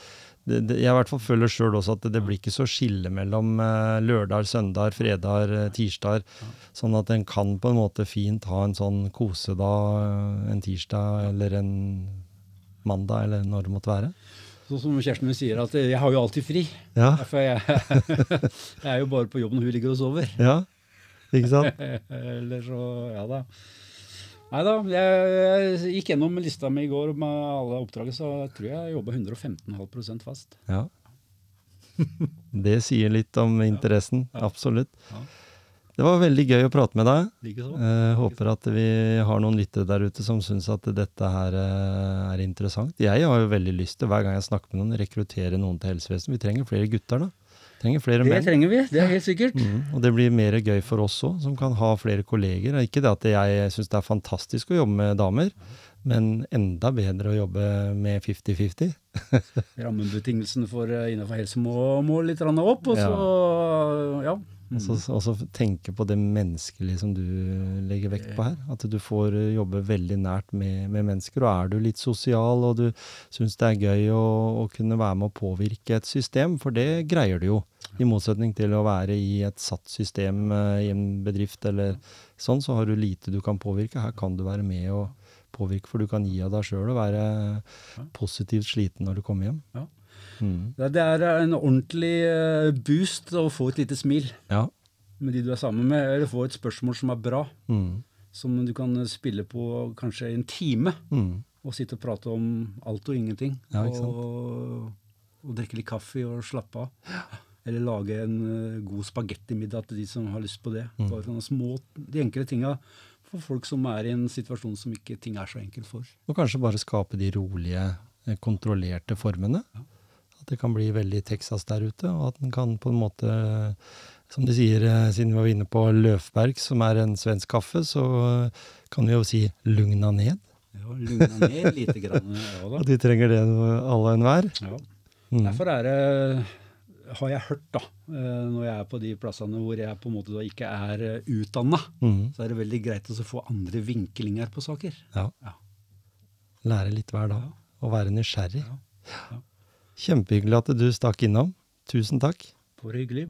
det, det, Jeg i hvert fall føler sjøl også at det, det blir ikke så skille mellom uh, lørdag, søndag, fredag, tirsdag. Sånn at en kan på en måte fint ha en sånn kosedag eh, en tirsdag eller en mandag, eller når det måtte være. Sånn som Kjersten min sier, at jeg har jo alltid fri. Ja, For jeg, [LAUGHS] jeg er jo bare på jobb når hun ligger og sover. ja. Ikke sant? [LAUGHS] Eller så Ja da. Nei da. Jeg, gikk gjennom lista mi i går med alle oppdraget, så jeg tror jeg jobba 115,5% fast. Ja. [LAUGHS] Det sier litt om interessen. Ja. Absolutt. Ja. Det var veldig gøy å prate med deg. Likeså. Eh, håper at vi har noen lyttere der ute som syns at dette her eh, er interessant. Jeg har jo veldig lyst til, hver gang jeg snakker med noen, rekruttere noen til helsevesenet. Vi trenger flere gutter, da. Trenger flere Det menn. trenger vi, det er helt sikkert. Mm, og det blir mer gøy for oss òg, som kan ha flere kolleger. Og Ikke det at jeg syns det er fantastisk å jobbe med damer, men enda bedre å jobbe med 50-50. Rammebetingelsene for eh, innenfor helse må, må litt opp, og så ja. Og så, og så tenke på det menneskelige som du legger vekt på her. At du får eh, jobbe veldig nært med, med mennesker. Og er du litt sosial og du syns det er gøy å, å kunne være med å påvirke et system, for det greier du jo. I motsetning til å være i et satt system eh, i en bedrift eller sånn, så har du lite du kan påvirke. Her kan du være med og påvirke, for du kan gi av deg sjøl og være positivt sliten når du kommer hjem. Ja. Mm. Det er en ordentlig eh, boost å få et lite smil Ja. med de du er sammen med, eller få et spørsmål som er bra, Mm. som du kan spille på kanskje en time. Mm. og sitte og prate om alt og ingenting. Ja, og, og drikke litt kaffe og slappe av. Eller lage en eh, god spagettimiddag til de som har lyst på det. Mm. Bare sånne små, De enkle tinga for folk som er i en situasjon som ikke ting er så enkelt for. Og kanskje bare skape de rolige, eh, kontrollerte formene. At det kan bli veldig Texas der ute, og at den kan på en måte, som de sier, eh, siden vi var inne på Løfberg, som er en svensk kaffe, så eh, kan vi jo si lugna ned. Ja, Lugna ned lite grann. Ja, da. [LAUGHS] Og de trenger det alle og enhver. Ja. Mm. Derfor er det har jeg hørt, da, eh, når jeg er på de plassene hvor jeg på en måte da ikke er utdanna, Mm. så er det veldig greit å få andre vinklinger på saker. Ja. Ja. Lære litt hver dag. Og være nysgjerrig. Ja. Ja. Kjempehyggelig at du stakk innom. Tusen takk. Bare hyggelig.